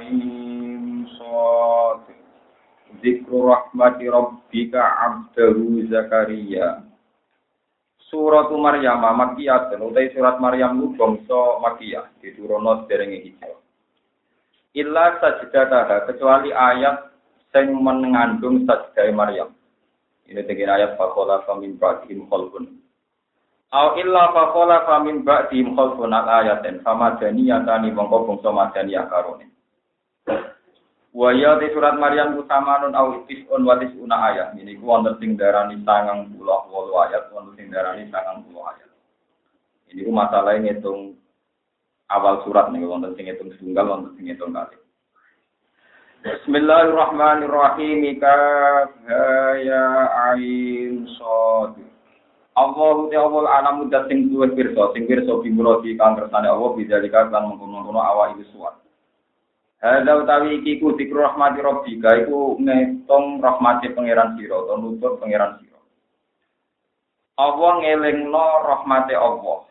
ain sad. Zikru rahmati rabbika abdahu Zakaria. Surat Maryam Makkiyah utai surat Maryam ku bangsa Makkiyah diturunno derenge hijrah. Illa sajdataha kecuali ayat sing mengandung sajdah Maryam. Ini tegir ayat fakola famin ba'dihim khalqun. Au illa fakola famin ba'dihim khalqun al ayatin fama daniyatani mongko bangsa madaniyah karone. Wa ya di surat Maryam utamanun au tis'un wa tis'una ayat. Ini ku wonten sing darani 98 ayat, wonten sing darani 90 ayat. Ini ku masalah ngitung awal surat nih wonten sing ngitung tunggal, wonten sing ngitung kali. Bismillahirrahmanirrahim. Kaf ya ain sad. Allah te Allah alam mudat sing duwe pirsa, sing pirsa bimurati kang kersane Allah bidzalika lan mengkono-kono awak iki suwat. Hadza utawi iki ku zikru rahmati rabbika iku ngitung rahmati pangeran sira utawa nutut pangeran sira. Allah ngelingno rahmati Allah.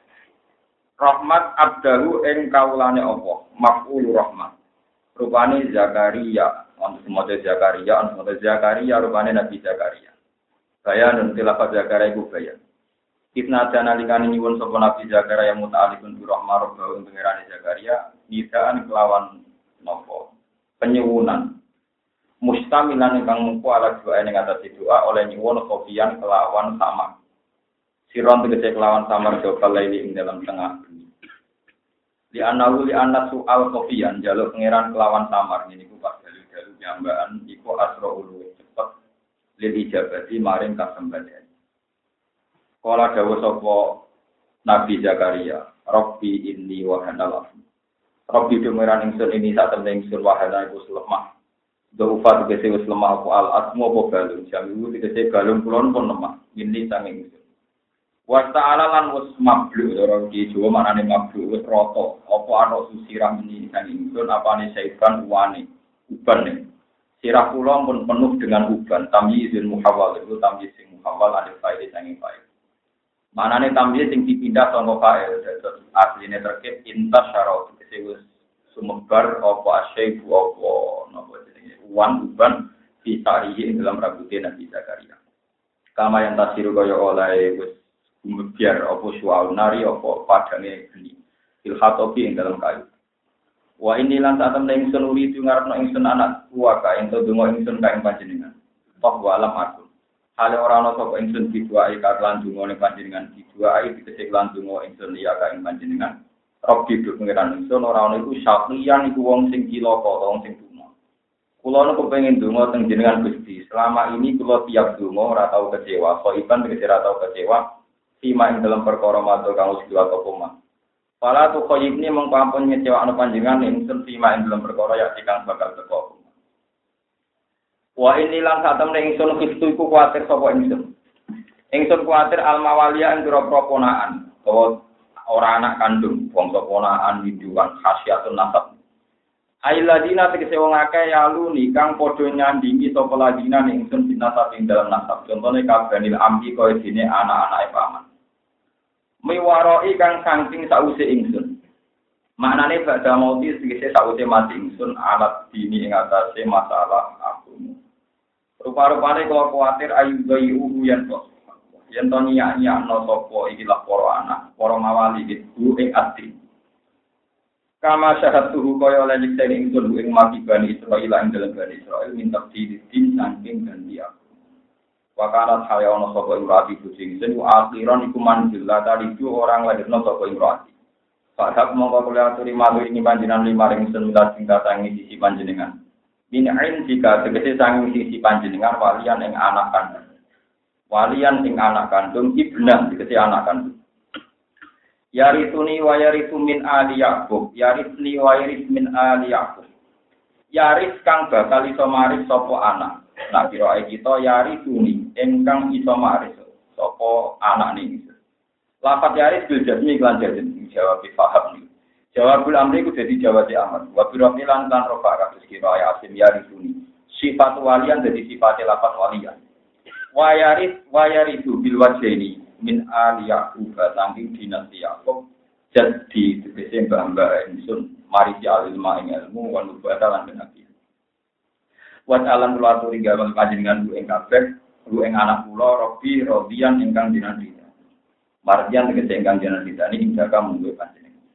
Rahmat abdahu ing kaulane Allah, maf'ul rahmat. Rupane Zakaria, untuk semuanya Zakaria, untuk semuanya Zakaria, rupane Nabi Zakaria. Bayan dan tilafat Zakaria itu bayan. Ibn Adana likani nyuwun sopo Nabi Zakaria muta'alikun bi rahmah rabbahu pengirani Zakaria, nidaan kelawan nopo? Penyuwunan. Mustamilan ingkang mengku ala doa yang atas doa oleh nyuwun sofian kelawan sama. Siron tegese kelawan samar jawab laili ing dalam tengah di anahu li anak soal kopian jalur pangeran kelawan samar. Ini ku pas jalur jalur jambaan iku asro ulu cepet lil ijabati maring kasembadian Kala dawa sopo Nabi Zakaria Robbi inni wahana Robbi pangeran ingsun ini saat temen ingsun wahana iku lemah Daufa tegese wis lemah aku al asmu apa balung jamiu tegese balung kulon pun lemah ini sanging ingsun Wa ta'ala lan wis mablu ora di Jawa manane mablu wis rata. Apa ana sirah meni kang ingsun apane saiban uwane uban nih. Sirah kula pun penuh dengan uban. Tamyizul muhawwal itu tamyiz sing muhawwal ada faedah sanging faedah. Manane tamyiz sing dipindah fa'il dados asline terkait intas syarat wis sumebar apa asyaibu apa napa jenenge? Uwan uban bisa dalam rambutnya Nabi Zakaria. Kama yang tasiru kaya oleh wis biar apa sual nari apa padange geni. Ilhatobi ing dalam kayu. Wa ini lan saat temen ingsun uri itu ngarepno ingsun anak tua ka ento donga ingsun ka ing panjenengan. Toh wa alam aku. Hale ora ana sapa ingsun diduai ka lan donga ning panjenengan diduai dikecek lan donga ingsun ya ka ing panjenengan Robi do pengiran ingsun ora ana iku syakliyan iku wong sing cilaka wong sing tuna Kulo nu kepengin donga teng jenengan Gusti selama ini kulo tiap donga ora tau kecewa kok iban ora tau kecewa Fima ing dalam perkara matur kang atau koma. Pala tu khoyib ini mengkampun ngecewa anu panjenengan ingsun fima ing dalam perkara ya kang bakal teko. Wa ini lan satem ingsun kistu iku kuatir sapa ingsun. Ingsun kuatir al mawalia ing pira ponaan utawa ora anak kandung bangsa ponaan widuan khasiatun nasab. Ailadina tegese wong akeh yaluni kang padha nyandingi sapa ladina ning ingsun binasab ing dalam nasab. Contone kabanil ambi kaya dene anak-anake paman miwaroi kang saking sause ingsun. Maknane badha mauti segese sause mati ingsun alat dini ing atase masalah aku. Rupa-rupane kalau kuatir ayu bayi uhu yang tos. Yen to niya no sapa iki lah para anak, para mawali itu ing ati. Kama syahat tuhu kaya oleh nyeksa ingsun ing mati bani Israel ing dalam bani Israel minta didin saking ganti aku. Wakarat haya ono sapa imrati kucing sen akhiran iku manjil tadi orang lahirno sapa imrati. Padahal mongko kula aturi malu ini panjenengan lima ring sen minta cinta tangi sisi panjenengan. Min ain jika tegese sangi sisi panjenengan walian ing anak kandung. Walian ing anak kandung ibnan tegese anak kandung. Yarituni wa yaritu min ali Yaqub, yaritni wa yarit min ali Yaqub. yaris kang bakal iso maris sapa anak. Nah kira kita yari tuni ingkang iso maris sapa anak ning. Lafat yaris bil jasmi lan jasmi jawab paham nih. Jawabul amri ku jadi jawab amat. Wa bi lan kan rofa kados kira ya asim yari tuni. Sifat walian jadi sifat lafat walian. Wayaris wayaridu bil wajhaini min ali Yaqub saking dinasti Yaqub jadi tegese mbah-mbah ingsun mari si alilma ing ilmu wa nubata lan kenabi. Wat alam kula aturi gawang panjenengan ku ing kabeh, ku ing anak kula Robi Rodian ingkang dinasti. Mardian tegese ingkang dinasti ini jaga munggu panjenengan.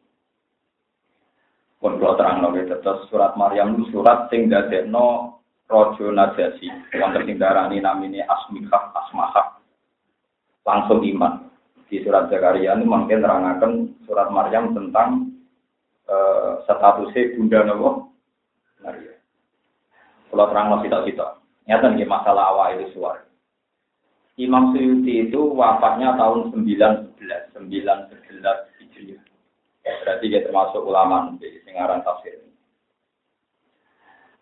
Pun kula terang nabi tetes surat Maryam surat sing dadekno Rojo Najasi, wonten sing darani namine Asmikah Asmahah. Langsung iman. Di surat Zakaria ini mungkin terangkan surat Maryam tentang uh, statusnya Bunda Nabi Maria. Kalau terang masih tak kita. Nyata nih masalah awal itu suara. Imam Suyuti itu wafatnya tahun 1911, 1911 Hijriah. Ya, berarti dia termasuk ulama di singaran tafsir.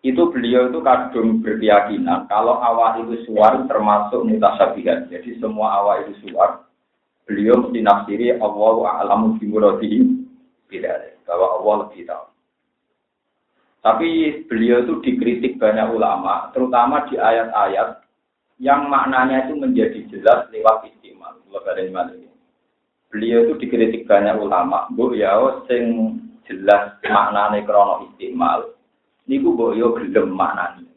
Itu beliau itu kadung berkeyakinan kalau awal itu suar termasuk mutasabihat. Jadi semua awal itu suar. Beliau mesti nafsiri Allah a'lamu bimuradihi tidak bahwa Allah lebih. Tapi beliau itu dikritik banyak ulama, terutama di ayat-ayat yang maknanya itu menjadi jelas lewat istimal. Beliau itu dikritik banyak ulama, bu ya sing jelas maknanya krono istimal. Niku yo gelem maknanya.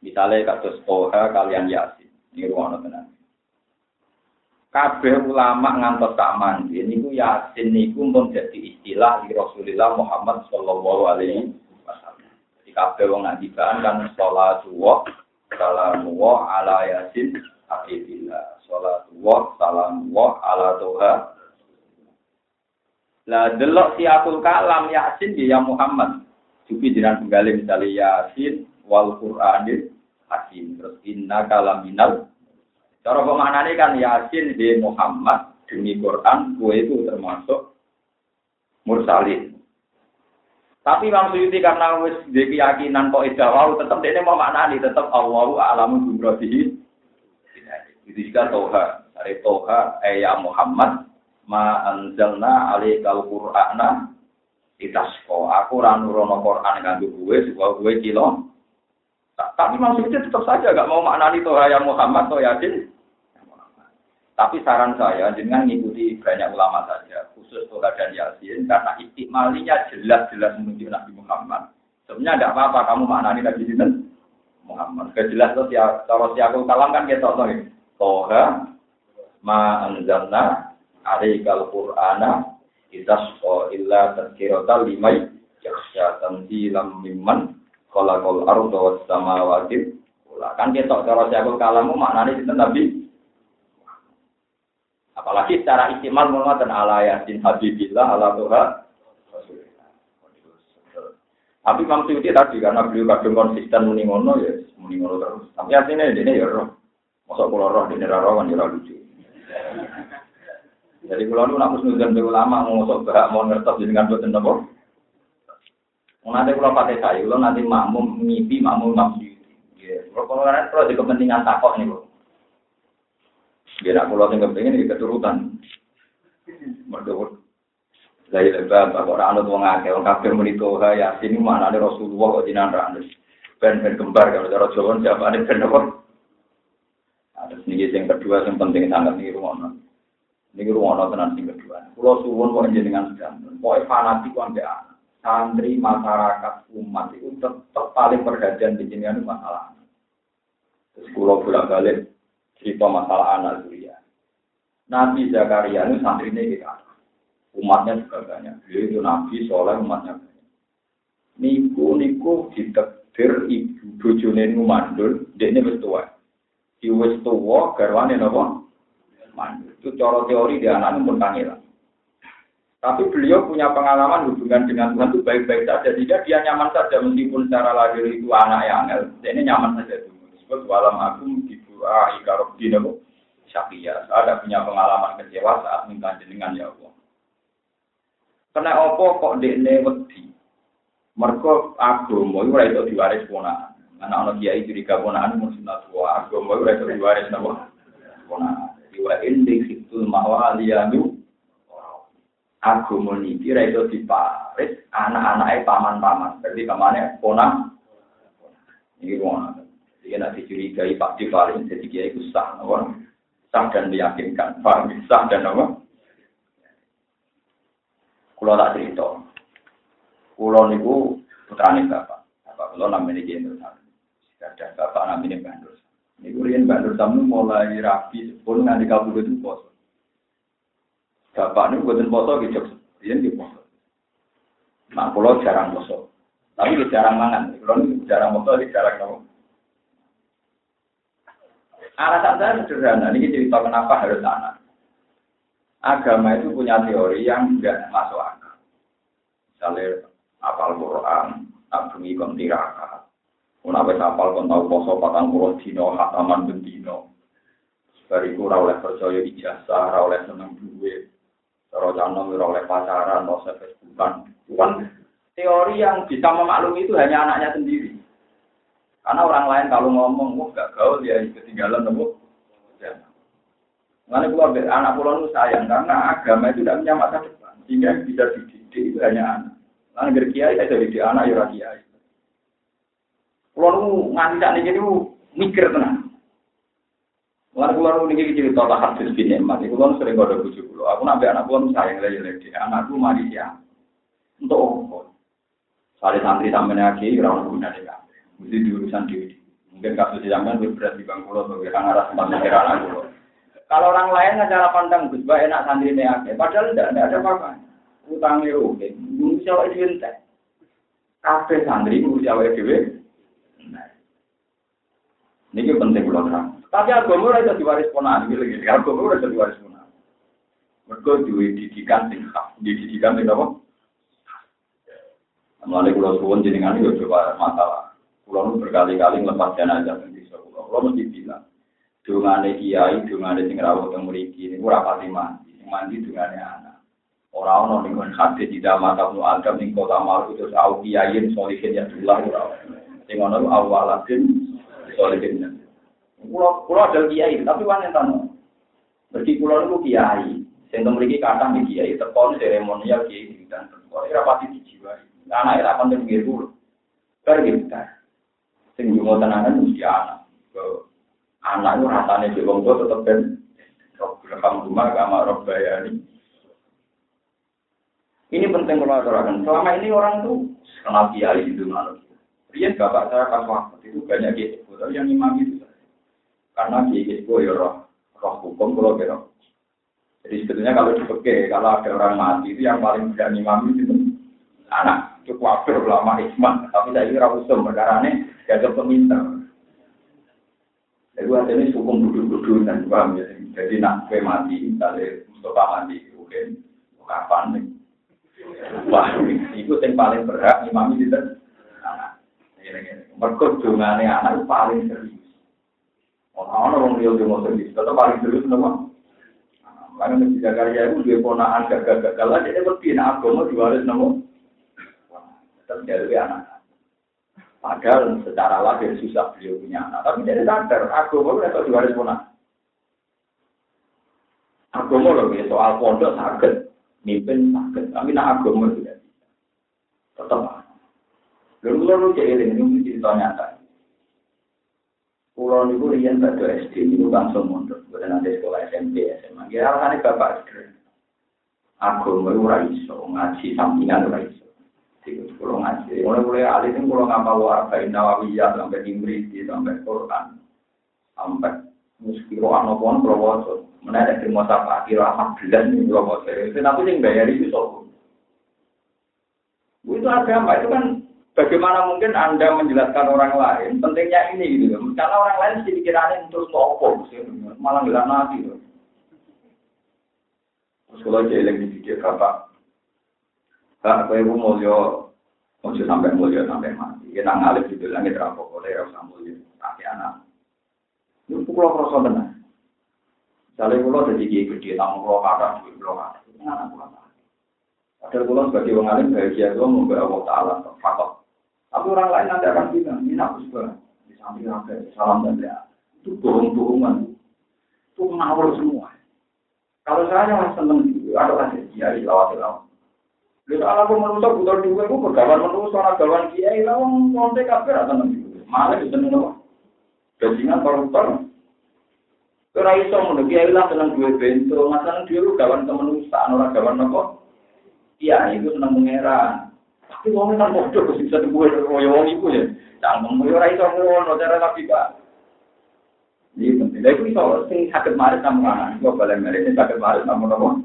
Misalnya kasus Toha kalian Yasin, ini ruang tenang kabeh ulama ngantos tak mandi niku yasin niku pun jadi istilah di Rasulullah Muhammad sallallahu alaihi wasallam. Jadi kabeh wong ngandikan kan sholatu wa salamu wa ala yasin habibillah. Sholatu wa salamu wa ala tuha. Lah delok siapul kalam yasin ya Muhammad. Jupi jiran penggali misalnya yasin wal Qur'anil hakim. Terus inna kalaminal Cara pemaknane kan Yasin di Muhammad demi Quran, kue itu termasuk mursalin. Tapi Imam Suyuti karena wis di keyakinan kok ida tetep dene mau maknani tetep Allahu a'lamu bimrodihi. Itu juga Toha. Dari Toha, eh ya Muhammad, ma anzalna alaikal Qur'ana itasko. Aku ora nurono Quran kanggo kowe supaya kowe kilo. Tapi maksudnya tetap saja gak mau maknani Toha ya Muhammad, Toha Yasin. Tapi saran saya dengan mengikuti banyak ulama saja, khusus Toha dan Yasin, karena istimalinya jelas-jelas menunjuk Nabi Muhammad. Sebenarnya tidak apa-apa kamu maknani Nabi Sinten Muhammad. Kejelas itu cara siakul kalam kan kita tahu Toha ma anzalna alaikal qur'ana itasqa illa tadhkirata limai yakhsha tanzilam mimman khalaqal arda was samawati. Kan kita cara siakul kalamu maknani sinten Nabi Apalagi secara istimal mengatakan ala yasin habibillah ala tuha Tapi Imam Suyuti tadi karena beliau kadang konsisten muni ngono ya muni ngono terus. Tapi artinya ini ya roh. Masa kula roh dene ra roh kan ya lucu. Jadi kula nu nak nuzan be ulama mau sok gak mau ngertos boten napa. Mau nanti kula pakai saya, kula nanti ngipi makmum Imam Suyuti. Ya, kalau kalau di kepentingan takok nih, Biar aku sing kepengin iki keturutan. Mergo Dari lebar, kok ora ana wong akeh, wong kabeh muni toha yasin mana ada Rasulullah kok jinan ra Ben ben kembar kalau cara Jawa siapa ada ben apa? Ada sini yang kedua yang penting sangat nih rumah Ini rumah tenan sing kedua. Pulau suwun kok jenengan sedang. Pokoknya fanatik kok anak. Santri masyarakat umat itu tetap paling perhatian di sini masalah. Terus pulau bolak balik cerita masalah anak Zuria. Nabi Zakaria ini santri ini kita. Umatnya juga banyak. Beliau itu Nabi soalnya umatnya banyak. Niku niku ditekdir ibu bojone mandul, dia ini wis tua. Di wis tua garwane napa? Itu cara teori dia anak pun kangelan. Tapi beliau punya pengalaman hubungan dengan Tuhan itu baik-baik saja. Jika dia nyaman saja meskipun secara lahir itu anak yang ini nyaman saja. Disebut walam agung di doa ika dinamu syakia. Ada punya pengalaman kecewa saat minta jenengan ya Allah. Karena apa kok dekne wedi Mergo agama iku ora diwaris ponakan. Ana ana kiai curiga ponakan mung sunat wa agama iku ora diwaris napa? Ponakan. Wa indi situl mawaliyanu agama niki ora iso diparis anak-anake paman-paman. Berarti pamane ponak. Iki wong. Jadi nek dicurigai Pak Divaris jadi kiai ku sah napa? Sah dan meyakinkan. Paham? Sah dan apa? Kulo tak cerita. Kulo niku putrane bapak. Bapak kulo namanya Kiai Nur Ada bapak namanya Bandur. Niku riyen Bandur Sam mulai rapi pun nganti kabudut itu poso. Bapak niku boten poso gitu. Riyen di poso. Nah, kulo jarang poso. Tapi jarang mangan. Kulo niku jarang poso, jarang nopo. Alasan saya sederhana, ini cerita kenapa harus anak. Agama itu punya teori yang tidak masuk akal. Misalnya apal Quran, tak bengi kon tirakat. Menawa apal kon tau poso patang puluh dino, hataman bendino. Bariku ora oleh percaya ijazah, ora oleh seneng duit. Cara canom ora oleh pacaran, ora oleh Facebookan. Bukan teori yang bisa memaklumi itu hanya anaknya sendiri. Karena orang lain kalau ngomong, wah gak gaul ya ketinggalan nemu. Ya. Mengenai keluarga anak pulau itu sayang karena agama itu tidak punya masa depan, sehingga bisa dididik itu hanya anak. Karena dari saya didik anak ya kiai. Pulau itu nganti saat ini mikir tenang. Mengenai pulau itu ini cerita tak hadis bin Emat, itu kan sering ada bujuk pulau. Aku nabi anak pulau sayang lagi lagi, anakku mari ya. Untuk apa? Sari santri sampai lagi, orang guna dia. Mesti diurusan diri. Mungkin kasus zaman lebih berat di Bangkulo, bagi orang arah tempat mikir anak Kalau orang lain cara pandang Gus Bah enak santri aja, padahal tidak ada apa-apa. Utangnya oke, nunggu siapa itu ente. Kafe santri nunggu siapa itu Ini penting kalau terang. Tapi agama ora iso diwaris ponakan iki lagi. Agama ora iso diwaris ponakan. Mergo duwe didikan sing hak, didikan sing apa? Mulai kulo suwun jenengan yo coba masalah. Kulo berkali-kali ngelepas jenazah di desa kulo. Kulo mesti bilang, dungane kiai, dungane sing rawuh teng mriki niku ora pati mandi. Mandi dungane anak. Ora ono ning kon hati tidak mata nu adam kota malu terus au kiai solihin ya ora. Sing ono awalatin solihin. Kulo kulo ada kiai, tapi wanita tanu. Berarti kulo niku kiai. Sing mriki kathah iki kiai, tekon seremonial kiai dan perkara ora pati dijiwai. Anak ora penting gitu. Bar kita. Sing yo tenanan mesti anak. Anak itu rasanya di wong tua tetap ben rumah kama Robbayani. Ini penting kalau aturakan. Selama ini orang tuh kenal kiai di dunia Rian bapak saya pas waktu itu banyak kiai tapi yang imam itu karena kiai itu ya roh roh hukum kalau kira. Jadi sebetulnya kalau dipakai kalau ada orang mati itu yang paling berani imam itu anak cukup kafir ulama hikmah, tapi saya kira usum perkara ini diajak peminta. Jadi ini hukum duduk-duduk dan paham ya. Jadi nak kue mati, misalnya Mustafa mati, oke, kapan nih? Wah, itu yang paling berhak imam itu. Mereka dungane anak paling serius. Orang-orang yang dia mau serius, tetap paling serius nama. Karena di Jakarta itu dia ponaan gagal-gagal aja, dia nak agama diwaris nama terjadi anak. Padahal secara lahir susah beliau punya anak. Tapi dia sadar, agama itu diwaris pun Agama loh, soal pondok sakit, mimpin sakit. Tapi nak agama tidak bisa. Tetap. Lalu kalau jadi ini cerita nyata. Pulau niku rian pada SD itu langsung mundur. Bukan nanti sekolah SMP, SMA. Ya alasannya bapak sederhana. Agama itu raiso, ngaji sampingan raiso. Kalau ngaji, mulai mulai alih ini kalau ngapal warga Nawawiyah sampai Imriti sampai Quran sampai muskiro anopon prowoso menarik di masa akhir amat belas nih prowoso itu tapi yang bayar itu soal itu agama itu kan bagaimana mungkin anda menjelaskan orang lain pentingnya ini gitu karena orang lain sih pikirannya terus opo malah nggak nanti gitu. Terus kalau jelek di video bapak Kak, kowe mulya ojo sampai mulya sampai mati. Kita ngalih di langit rapo oleh rasa mulya kaki anak. Itu pulau kroso tenan. Misalnya pulau jadi kiai gede, tamu pulau kata, duit pulau kata. Itu anak pulau kata. Padahal kalau sebagai orang alim bahagia itu membawa Allah Ta'ala, fakot. Tapi orang lain nanti akan bilang, ini aku juga. Di samping apa, salam dan doa. Itu bohong-bohongan. Itu ngawur semua. Kalau saya yang seneng gitu, ada kasih kiai lawat-lawat. Lalu kalau aku manusia butuh dua, aku bergawan manusia, orang gawan kiai, lalu kontek kafir atau nanti. Malah itu seneng apa? Bajingan koruptor. Ora iso ngono kiai lah seneng duwe bento, masalah duwe gawan kemanusiaan ora gawan apa? Iya, itu seneng mengeran. Tapi wong kan bodoh kok bisa duwe koyo wong iku ya. Cangkem yo ora iso ngono cara tapi Pak. Ini penting. Lha iku iso sing sakit marit sama anak. Kok balen marit sing sakit marit sama nopo?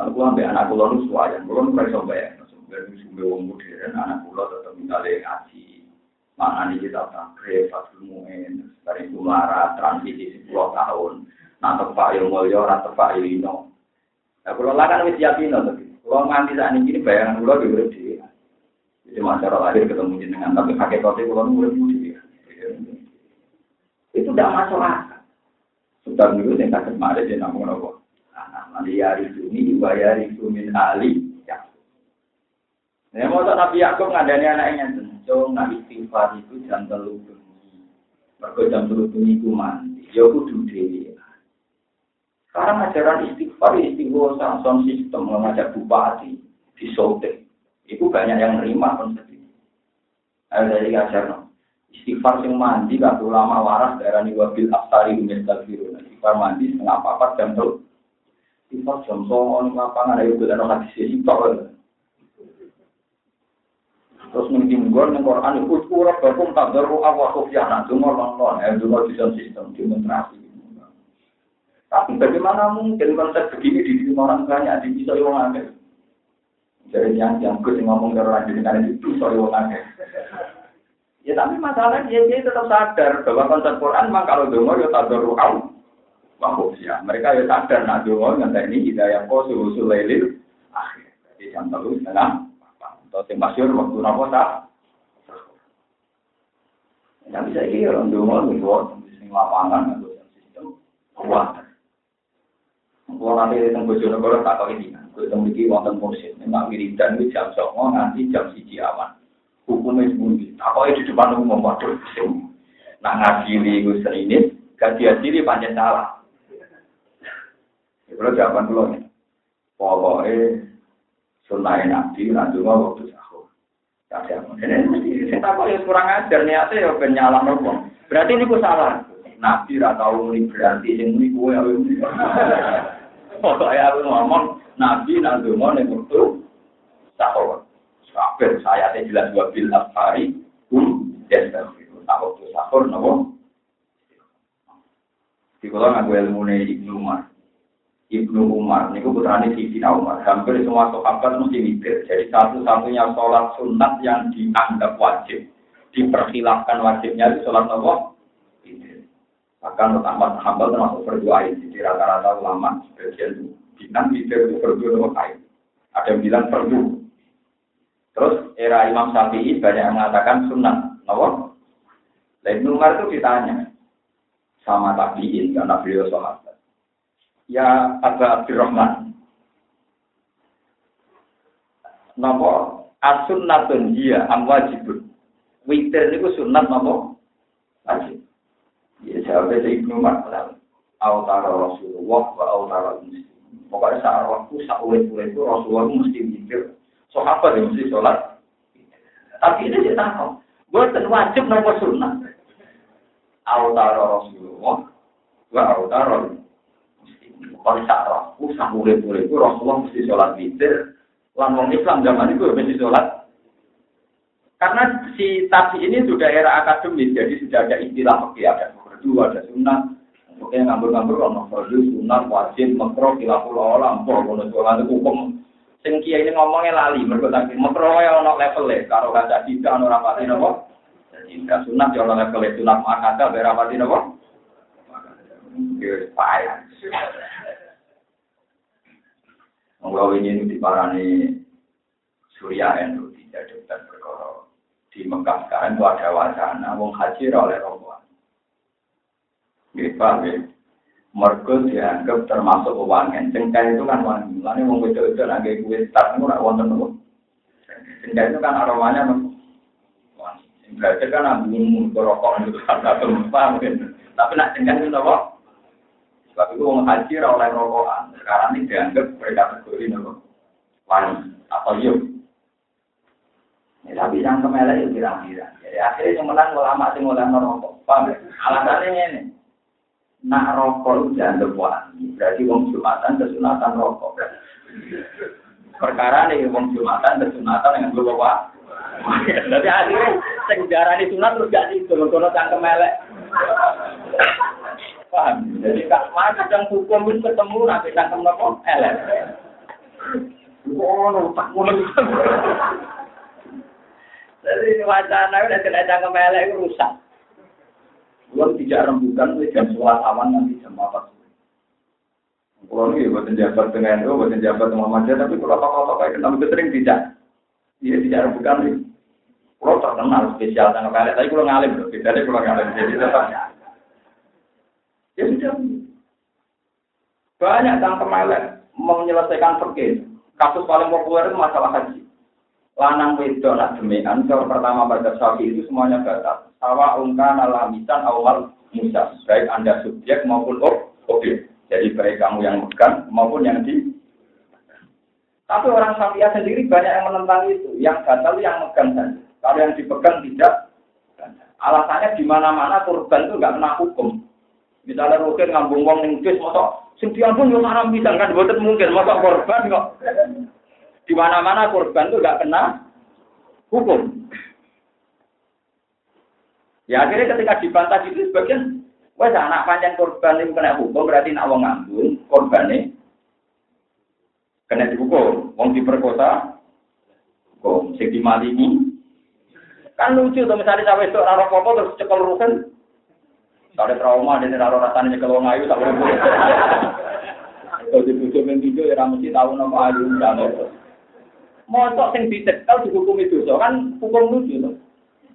Lalu gua anak kula nu suwayan, kula nu iso. Sumber wong anak kula tetep misale ngaji. Mana kita takrif, fatul dari kumara, transisi 10 tahun. Nah, tepak yang mulia, orang tepak ilino. Nah, kalau lah kan wis yakin kalau nganti saat ini bayangan kula di urip dhewe. Jadi masyarakat lahir ketemu jenengan tapi hakikatnya kula urip dhewe. Itu tidak masalah. Sudah dulu yang kakek mari dia namun apa? Nah, nanti hari ini bayar itu min ali. Ya. Mau Nabi Yakub ngadani anaknya cung nak istighfar itu jam telu bengi. Mergo jam telu bengi ku mandi. Ya kudu dhewe. Sekarang ajaran istighfar, istighfar sound sistem mengajak bupati di Sote. Itu banyak yang nerima konsep itu. Ada dari ajar istighfar sing mandi gak ulama waras daerah ni wabil aftari. Istighfar mandi setengah papat jam telu. Istighfar jam songon lapangan ayo kita nong hadis istighfar. Terus ning tinggal ning Quran iku ora bakum tadarru awa khufyana dungo lon eh dungo desain sistem demonstrasi. Tapi bagaimana mungkin konsep begini di orang banyak di bisa orang akeh. Jadi yang yang gue ngomong ke orang jadi karena itu bisa orang akeh. Ya tapi masalah dia dia tetap sadar bahwa konsep Quran memang kalau dungo ya tadarru aw ya. Mereka ya sadar nah dungo ngantek ini hidayah kau susul lelil akhir. Jadi jam telu setengah atau yang masyur waktu nopo tak. Ya bisa ini orang nih buat sing lapangan atau sistem kuat. Kalau nanti tempat Bojonegoro tak tahu ini, gue temui wonten mursid, memang wiridan itu jam songo nanti jam siji awan. Hukumnya sembunyi, tak tahu di depan umum waduh sing. Nah ngadili gue ini, ganti adili panjang salah. Kalau jawaban dulu nih, pokoknya sunnah nabi nanti mau waktu sahur. Tapi ini mesti saya tahu ya kurang ajar niatnya ya ben nyalah nopo. Berarti ini salah. Nabi ra tahu ini berarti yang ini ya. Pokoknya aku ngomong nabi mau nih waktu sahur. Kabeh saya teh jelas dua bil afari um yastaghfiru. Tak waktu sahur nopo. Di kalau ngaku ilmu nih Ibnu Umar. Ibnu Umar, ini putrane Sayyidina Umar. Hampir semua sahabat mesti mikir. Jadi satu-satunya sholat sunat yang dianggap wajib. Diperkhilafkan wajibnya itu sholat apa? Bahkan Ahmad Hambal termasuk berdoa ini. Jadi rata-rata ulama sebagian bilang mikir itu berdoa apa kain. Ada yang bilang perlu. Terus era Imam Syafi'i banyak yang mengatakan sunat. Apa? Ibnu Umar itu ditanya sama tabiin karena beliau sholat ya Aba Abdurrahman. Napa as-sunnatun dia am wajibun. Witir niku sunat napa? Wajib. Ya jawabnya dari Ibnu Umar. Autara Rasulullah wa autara muslim. Pokoknya saat waktu, saat ulit-ulit itu Rasulullah mesti mikir. Sahabat yang mesti sholat. Tapi ini dia tahu. Buatan wajib nomor sunnah. Autara Rasulullah wa autara kalau sak roh, usah boleh-boleh itu Rasulullah mesti sholat witir. Lan wong Islam zaman itu mesti sholat. Karena si tadi ini sudah era akademis, jadi sudah ada istilah oke ada fardu, ada sunnah. Oke ngambur-ngambur ono fardu, sunnah, wajib, makro, kilaful olam, ngono sholat itu hukum. Sing kiai ini ngomongnya lali, mereka tadi makro ya ono level ya, kalau kata tidak ono rapati nopo. Tidak sunat ya level ya, sunat makata berapati nopo. Ya, payah. Mengkau ini diparani Surya NU tidak dokter perkara di Mekah sekarang itu ada wacana wong haji oleh rombongan. Gitu paham ya? Mergo dianggap termasuk wangen. Cengkeh itu kan wangi. Lalu wong wedok-wedok lagi kue start itu ora wonten nopo. Itu kan aromanya. Wangi. Berarti kan ambung rokok itu kan satu paham. Tapi nak cengkeh itu nopo. Sebab itu wong haji oleh rokokan. Sekarang ini dianggap mereka kategori nopo. Wangi atau yuk. Ya, tapi yang kemelek itu kira-kira. Jadi akhirnya yang menang ulama sing oleh rokok. Paham? Alasannya ini. nak rokok jangan wangi. Berarti wong Jumatan kesunatan rokok. Perkara nih wong Jumatan kesunatan dengan wah. Jadi akhirnya sing di sunat terus gak itu, kono cangkem elek. Paham? Jadi kak mana kadang hukum pun ketemu nanti cangkem nopo elek. Oh, tak mulai. Jadi wacana udah kena cangkem elek rusak. Belum tidak rembukan jam sholat awan nanti jam apa? Kalau ini buat jabat dengan itu, buat jabat Muhammadiyah, tapi kalau tokoh-tokoh kayak kenal itu sering tidak. Iya tidak rembukan nih. Kalau terkenal spesial tanggal kali, tapi kalau ngalim, bedanya kalau ngalim jadi tetap. Ya sudah. Banyak yang kemelek menyelesaikan perkir. Kasus paling populer itu masalah haji. Lanang wedok nak demikian, cara pertama pada sapi itu semuanya batal. Sawa ungkan alamisan awal musa. Baik anda subjek maupun objek. Jadi baik kamu yang megang maupun yang di tapi orang Safia sendiri banyak yang menentang itu. Yang batal yang megang saja. Kalau yang dipegang tidak alasannya di mana-mana korban itu nggak kena hukum. Misalnya mungkin ngambung wong ning bis mosok sing diambung yo haram bisa kan boten mungkin mosok korban kok di mana-mana korban itu nggak kena hukum. Ya akhirnya ketika dibantah itu sebagian, wes anak panjang korban ini kena hukum berarti nak wong ngambung korban ini kena dihukum, wong diperkosa, hukum, sing dimalingi. Kan lucu tuh misalnya sampai itu raro popo terus cekel rusen, ada trauma dan raro rasanya nyekel wong ayu tak boleh. Kalau dibujuk yang video ya mesti tahu nama ayu dan Mosok sing dicekel dihukum itu, kan hukum lucu tuh.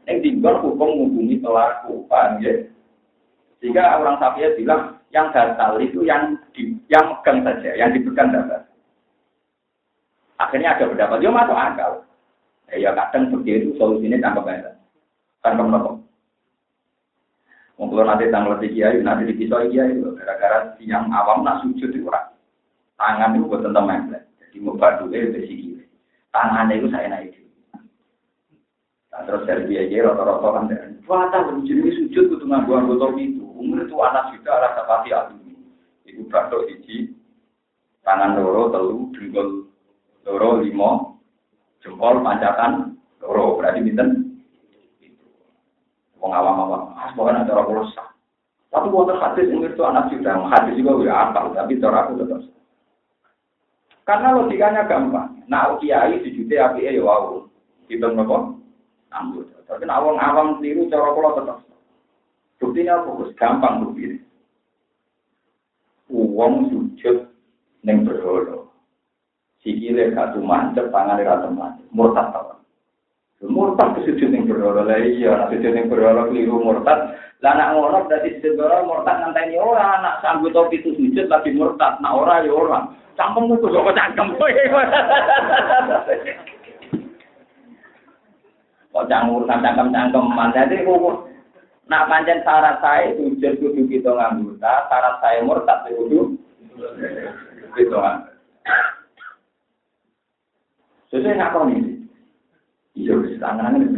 Yang tinggal hukum menghubungi pelaku, paham ya? Sehingga orang Safiyah bilang, yang batal itu yang di, yang megang saja, yang dipegang saja. Akhirnya ada pendapat, dia masuk akal. Ya, ya kadang begitu solusinya tangkap aja. Tangkap apa? Mungkin nanti tanggal tiga kiai, nanti di pisau kiai itu gara-gara yang awam nak sujud itu orang. Tangan itu buat tentang Jadi mau badu kiri. Tangannya itu saya naik Nah, terus dari dia dia rata-rata kan dan wata jadi sujud kudu nganggo anggota itu. Umur itu anak juga rasa pasti alumi. Ibu batok siji, tangan loro, telu, dengkul loro, limo, jempol, pancatan, loro. Berarti binten? Wong awam-awam, ah, pokoknya cara kulo sah. Tapi wonten hadis yang itu anak juga, hadis juga ya apal, tapi cara aku tetap Karena logikanya gampang. Nah, kiai sujudnya api ya wow. Kita nopo anggota. Tapi nak wong awam tiru cara kula tetep. Buktinya fokus gampang bukti. Wong sujud ning berhala. Sikile gak mancep, tangane ra mancep. Murtad ta. Murtad sujud ning berhala. Lah iya, nek sujud ning berhala keliru murtad. Lah nak ngono berarti sujud berhala murtad ngenteni ora anak sanggup topi itu sujud lagi murtad. Nak ora ya ora. Campung kok kok cangkem. Kok jangan urusan cangkem-cangkeman. Jadi hukum. Nak pancen syarat saya sujud kudu kita nganggota, syarat saya murtad kudu kan. Sesuai nggak kau nih?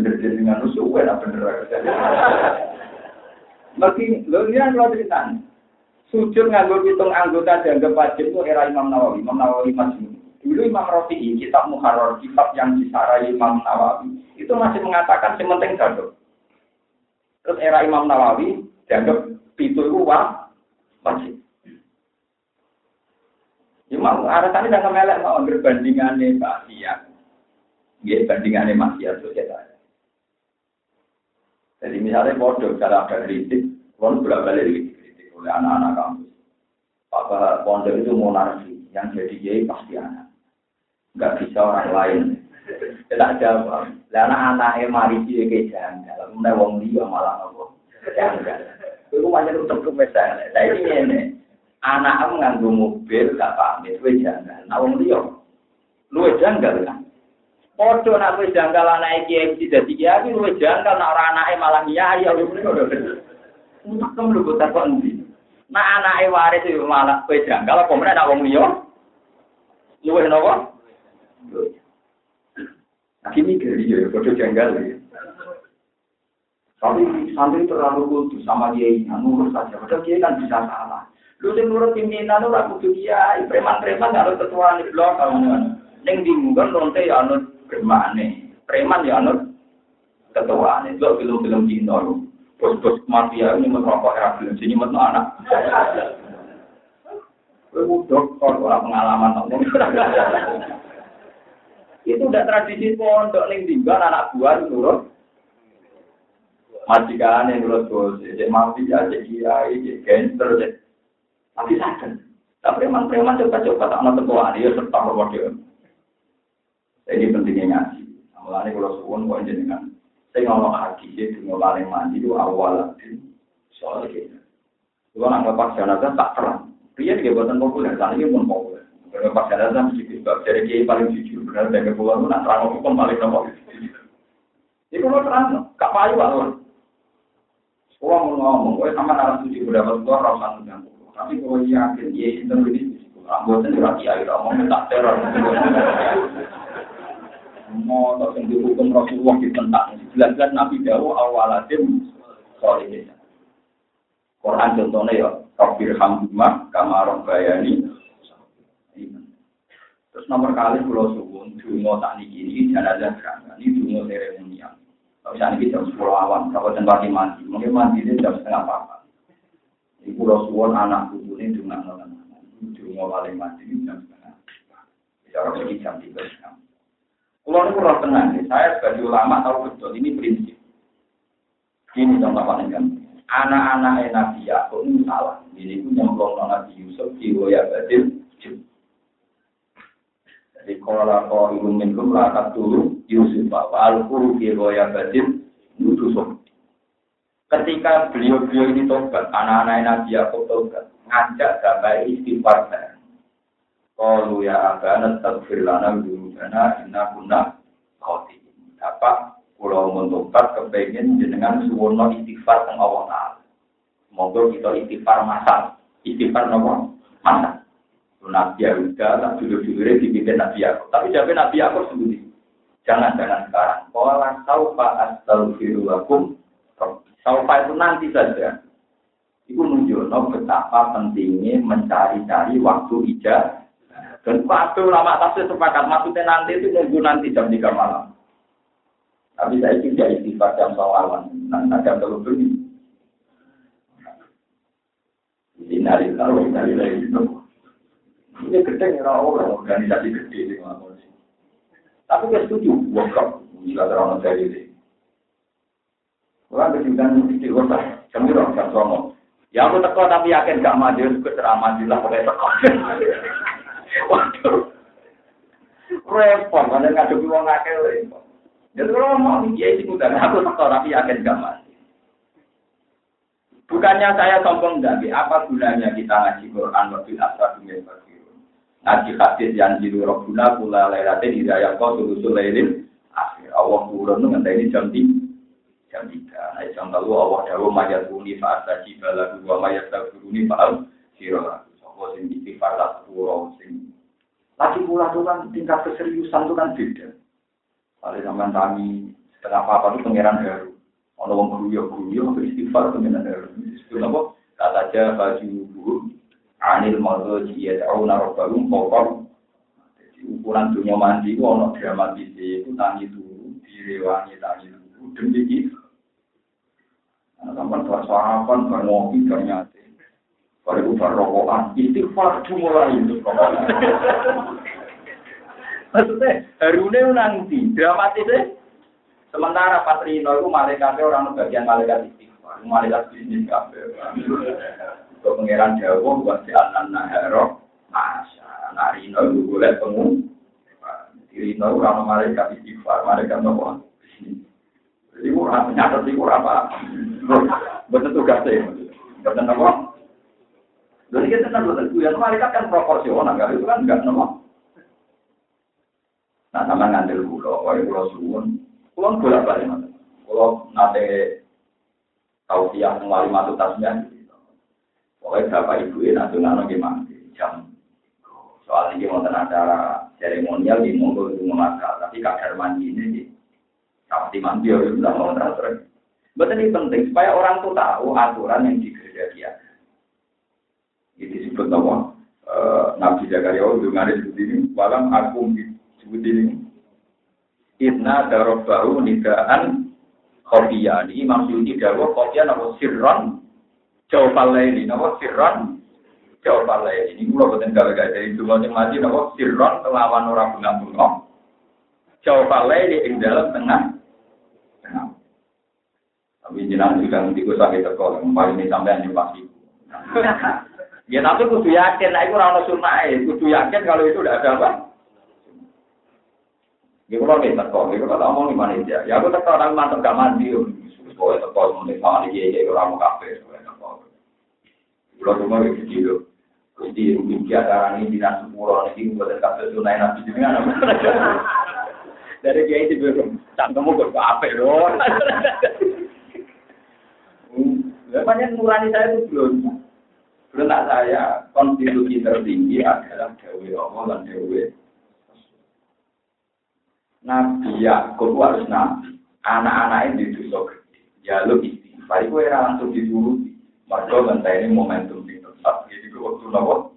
Bener jadi dengan suwe lah bener. Mungkin lo lihat lo cerita. Sujud nganggur hitung anggota dianggap wajib itu era Imam Nawawi. Imam Nawawi masih Dulu Imam Rafi'i, kitab Muharrar, kitab yang disarai Imam Nawawi, itu masih mengatakan sementing gado. Terus era Imam Nawawi dianggap itu itu wajib. Ya mau alasannya jangan melek mau berbandingannya maksiat. Ya bandingannya maksiat sosial. Jadi misalnya bodoh, cara ada kritik, kalau bolak balik dikritik oleh anak-anak kampus. Apa pondok itu monarki, yang jadi kiai pasti anak nggak bisa orang lain. Tidak jawab. Karena anaknya mari dia ke janggal. Kemudian wong dia malah apa? Janggal. Itu macam untuk ke misalnya. Saya ini ini. Anak nganggo mobil gak pamit, kowe janggal. Nah wong liya luwe janggal kan. Padha nak kowe janggal anake kiai mesti dadi kiai, luwe janggal nak ora anake malah kiai ya lho. Untuk kamu lu kok endi? Nak anake waris yo malah kowe janggal apa meneh nak wong liya? Luwe napa? Lagi mikir dia, padha janggal ya. Tapi santri terlalu kultus sama dia ini, nurut saja. Padahal dia kan bisa salah. Lu sing nurut pimpinan lu ragu dia, preman-preman harus ketua di blok kamu. Neng dimungkan lonte ya bermane, preman ya anut ketua nih. Lo film-film Cina lu, bos-bos mafia ini merokok era film sini metu anak. Udok kalau pengalaman. Itu udah tradisi pondok neng dimban anak buah nurut majikan yang nurut bos, jadi mafia, jadi kiai, jadi gangster, jadi tapi sadar. Tapi preman-preman coba-coba tak nonton tua dia serta berwakil. Ini pentingnya ngaji. Mulanya kalau suwon kok jenengan. Saya ngomong haji itu paling mandi itu awal soal gitu. Kalau nggak pas jenazah tak terang. Dia juga buatan populer, sana ini pun populer. Kalau pas jenazah mesti disebab jadi kiai paling jujur. Benar dari pun nak terang hukum paling nomor. Itu mau terang, kak payu Allah. Sekolah mau ngomong, gue sama narasi suci berdapat keluar rasa tentang tapi kalau yakin, ya itu ini anggota lagi air, mau minta teror. Tak yang dihukum Rasulullah ditentang. Jelas-jelas Nabi Dawo awaladim solihin. Quran contohnya ya, Rabbir Hamdumah, Kamarong Bayani. Terus nomor kali pulau suwun, dungo tak niki ini jenazah kerangka, ini dungo seremonial. Kalau misalnya kita jam 10 awan, kalau tempat mandi, mungkin mandi itu jam setengah apa. Iku lo suwon anak buku ini cuma nonton. Cuma paling ini jam setengah. Bicara lagi jam tiga setengah. Kalau ini kurang tenang, saya sebagai ulama tahu betul ini prinsip. Ini contoh paling kan. Anak-anak Nabi Yakub ini salah. Ini pun nyemplung Nabi Yusuf di Woya Badil. Jadi kalau kau ingin minum lakat dulu Yusuf, al-Quru di Woya Badil, Yusuf. Ketika beliau-beliau ini tobat, anak-anak Nabi Yakub tobat, ngajak sampai istighfar. Kalau ya abana tagfir lana dana inna kunna khoti. Dapat pulau mentobat kepengen jenengan suwono istighfar teng Allah Taala. Semoga kita istighfar masal, istighfar nopo masal. Nabi Yahuda tak dulu-dulu dipimpin Nabi Yakub. Tapi jawab Nabi Yakub sendiri. Jangan-jangan sekarang. Kalau saufa astagfirullahaladzim Saufa itu nanti saja. Itu menunjukkan betapa pentingnya mencari-cari waktu ijazah. Dan waktu lama tafsir sepakat maksudnya nanti itu nunggu nanti jam 3 malam. Tapi saya tidak istighfar jam sawalan. Nah, jam terlalu. Ini nari tahu, nari lagi itu. Ini gede ya orang organisasi gede Tapi saya setuju, workshop, jika terlalu dari ini. Orang kejutan di kota, kami orang somo. Ya aku teko tapi yakin gak maju, aku ceramah lah pakai teko. Repot, mana ngadepi wong akeh repot. Jadi kalau mau ya ikutan, aku teko tapi yakin gak maju. Bukannya saya sombong tapi apa gunanya kita ngaji Quran waktu asal dunia Ngaji hadis yang jiru robbuna pula lelatin hidayah kau sulusul lailin akhir. Allah turun dengan ini jam jam tiga. Nah, jam lalu Allah dawu mayat buni saat tadi bala dua mayat buni faal siro. Sopo sing istighfar sepuluh sing. Lagi pula tuh kan tingkat keseriusan itu kan beda. Kalau zaman kami setengah apa itu pangeran baru. Ono wong guyo guyo istighfar pangeran baru. Itu apa? Kata aja baju buku anil mazo jia tahu narobahum pokok. Jadi ukuran dunia mandi itu ono dramatis itu tangi dulu, direwangi tangi dulu demi itu. Sampai bar sarapan, bar ngopi, bar nyate. Bar itu bar rokokan. Istighfar mulai itu. Maksudnya, harune nanti, dramatisnya. Sementara Pak Rino itu malaikatnya orang bagian malaikat istighfar. Malaikat bisnis kafe. Untuk pengiran Jawa, buat si anan nahero. Masya, nah Rino itu boleh pengu. Rino itu orang malaikat istighfar. Malaikat nopo. Jadi kurang, nyata sih kurang apa. Betul tugasnya. Betul apa? Jadi kita tenang betul, guyon malaikat kan proporsional, kan itu kan enggak nama. Nah, sama ngantil kulo, wae kulo suwun, kulo bolak balik mas. Kulo nate tahu siang wali matu tasnya. Pokoknya bapak ibu ini nanti nano gimana jam. Soal ini mau acara seremonial di monggo itu memakai, tapi kadar mandi ini di kapti mandi ya udah mau transfer. Betul ini penting supaya orang tuh tahu aturan yang di gereja dia. Itu disebut nama Nabi Zakaria itu nggak disebut ini. Walam aku disebut ini. Inna darobahu nidaan khofiyah. Ini maksudnya daroh khofiyah nama sirron jawab ini. Nama sirron jawab ini. Ini mulai betul kalau gak dua yang mati nama sirron kelawan orang bunga-bunga. Jawab ini di dalam tengah. Tengah. Tapi jenang juga nanti gue sakit terkol, paling ini sampai hanya pasti. ya tapi kudu yakin, nah itu rana sunnah kudu yakin kalau itu udah ada apa. Ya kalau nih terkol, ya kalau ngomong di Malaysia, ya aku terkol orang mantep gak mandi, terkol, mau nih sama dia, ya orang mau kafe. Kalau cuma gitu gitu. Jadi mungkin acara ini dinas sepuluh ini buat kafe sunai nabi juga. Dari dia itu belum, cangkemmu kok apa loh. Banyak nurani saya itu belum. Tak saya, konstitusi tertinggi adalah Dewi Allah dan Dewi. Nabi Yakub harus nabi. Anak-anak ini dosa gede. Ya lo istighfar, itu era langsung dituruti. Mereka ini momentum di tempat. Jadi gue waktu nopo.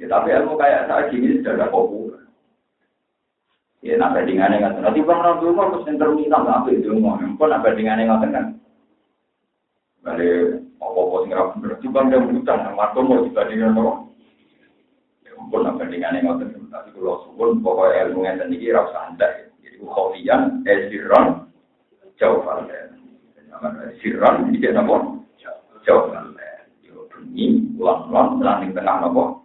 Ya tapi ilmu kayak saya gini sudah ada populer. Ya nak bandingannya nggak Nanti bang Nabi Umar harus yang terminal nggak itu mau. Kok nak bandingannya nggak kan? Balik apa-apa sing ra bener. Coba ndak utang, marco mau dibandingkan kok. Ya ampun nak bandingannya nggak Tapi kalau suwun pokoknya ilmu yang iki ra usah andak. Jadi khofiyan esiron jauh falen. Siron tidak nopo jauh falen. Yo bunyi ulang-ulang langit tengah nopo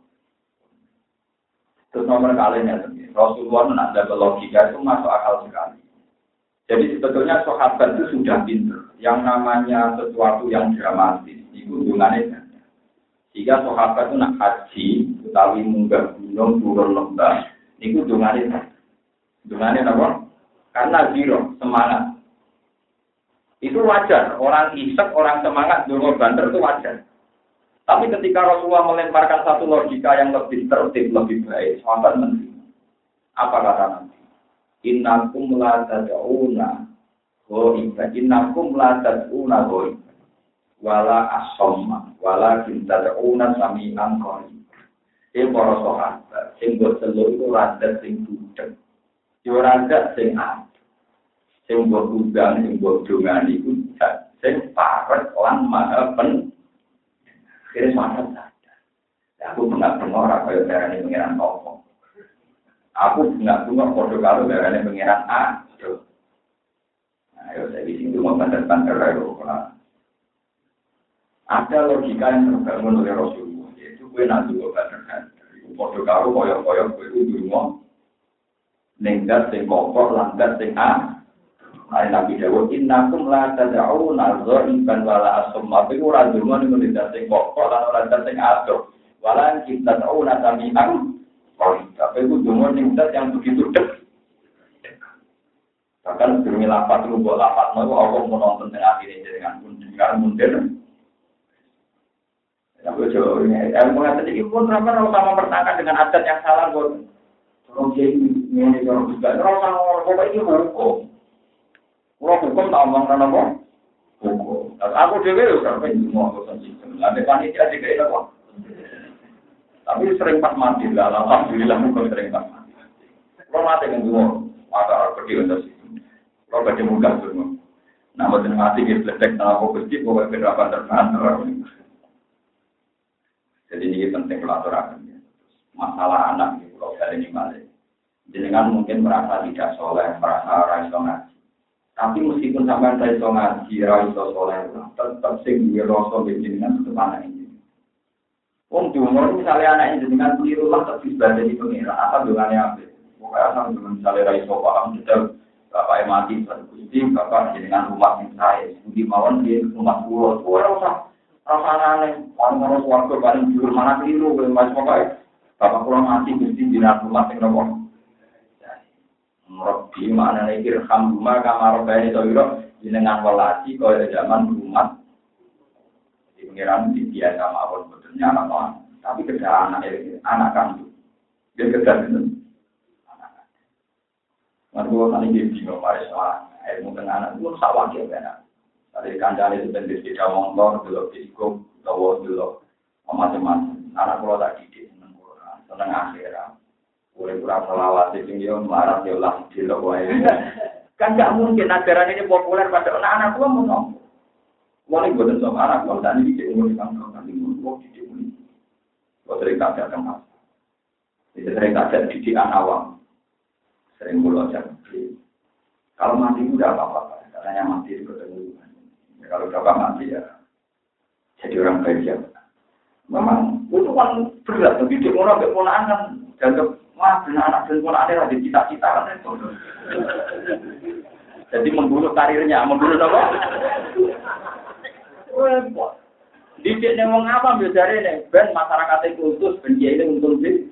Terus nomor kalinya Rasulullah ada logika itu masuk akal sekali. Jadi sebetulnya sahabat itu sudah pinter. Yang namanya sesuatu yang dramatis, itu hubungannya Jika sahabat itu nak haji, utawi munggah gunung, turun lembah, itu hubungannya Hubungannya apa? Karena zero, semangat. Itu wajar. Orang isek, orang semangat, dulu banter itu wajar. Tapi ketika Rasulullah melemparkan satu logika yang lebih tertib, lebih baik, sahabat menerima. Apa kata nanti? Innakum la tad'una ghaiba. Innakum la tad'una ghaiba. Wala asomma. Wala tad'una sami'an qariba. Ini para sahabat. Sing buat selo itu radat sing budek. Yo radat sing ada. Sing buat udang, sing buat dongan itu. Sing paret lan maha pen semangat sadar. Aku nggak dengar apa yang darah ini pengiran topo. Aku nggak dengar kode kalau darah ini pengiran A. Nah, ayo saya di mau bandar-bandar ayo. Ada logika yang terbangun oleh Rasulullah, yaitu gue nanti gue bandar-bandar. Kode kalau koyok-koyok gue itu rumah. Nenggat sing kokok, langgat sing A. Ada Nabi Dawud, innakum la tad'una dhaiban wala asum. Tapi ora ndonga ning ngendak sing pokok lan ora ngendak sing adoh. Wala kita ta'una sami'an. Tapi itu donga ning yang begitu dek. Bahkan sebelum lapat lu buat lapat mau Allah mau nonton tengah ini dengan pun dengan mundur. Ya, gue coba ini. Yang mengatakan ini pun sama sama mempertahankan dengan adat yang salah buat orang jadi ini orang juga. Orang orang ini hukum. Kalau hukum tak omong kan apa? Hukum. Aku dewe yo kan mau urusan sistem. Ada panitia juga itu apa? Tapi sering pas mati lah. Alhamdulillah hukum sering pas mati. Kalau mati kan dua, maka pergi untuk sistem. Kalau baca muka semua. Nah, betul mati kita ledek nah aku pergi, gue berapa terpantar. Jadi ini penting pelaturan. Masalah anak di pulau kali ini balik. Jenengan mungkin merasa tidak soleh, merasa raiso ngaji. Tapi meskipun sampai saya iso ngaji, ra iso soleh, tetap sing duwe rasa dengan tetep anak ini. Wong diumur misalnya anak ini dengan keliru lah tapi sebagai di pengira, apa dengannya apa? Pokoknya sama dengan misalnya ra iso paham sudah bapak mati satu gusti, bapak dengan rumah yang saya, budi mawon di rumah pulau, orang usah Rasane paling ora swarga paling dhuwur mana keliru kowe mas pokoke. Bapak kula mati mesti jinak rumah sing nopo. Rabbi mana nek irham rumah kamar to ira jenengan welasi kaya zaman rumah. Di pengiran di biasa mawon betulnya anak tapi kerja anak anak kamu. Dia kerja itu. Mereka kan ini bingung, mari soal ilmu tengah anak itu sawah ya kan. Tadi kancane itu bentuk tidak motor, dulu diikum, tahu dulu macam-macam. Anak kalau tak didik seneng Quran, seneng akhirat. Boleh kurang selawat itu dia marah dia lah di wae. Kan gak mungkin ajaran ini populer pada anak-anak gua mau. Wali gue sama anak gua tadi didik umur di kantor, nanti gua didik umur. Gua sering kaca kemas. Jadi sering kaca didikan awam. Sering mulut aja. Kalau mati udah apa-apa, katanya mati ketemu. Ya, kalau bapak mati ya jadi orang baik ya. Memang itu kan berat, tapi di mana keponaan kan dianggap wah benar anak dan ponaan ada cita-cita kan itu. Jadi membunuh karirnya, membunuh apa? Didik nih mau ngapa biasanya nih, ben masyarakat itu khusus, ben ini untung sih.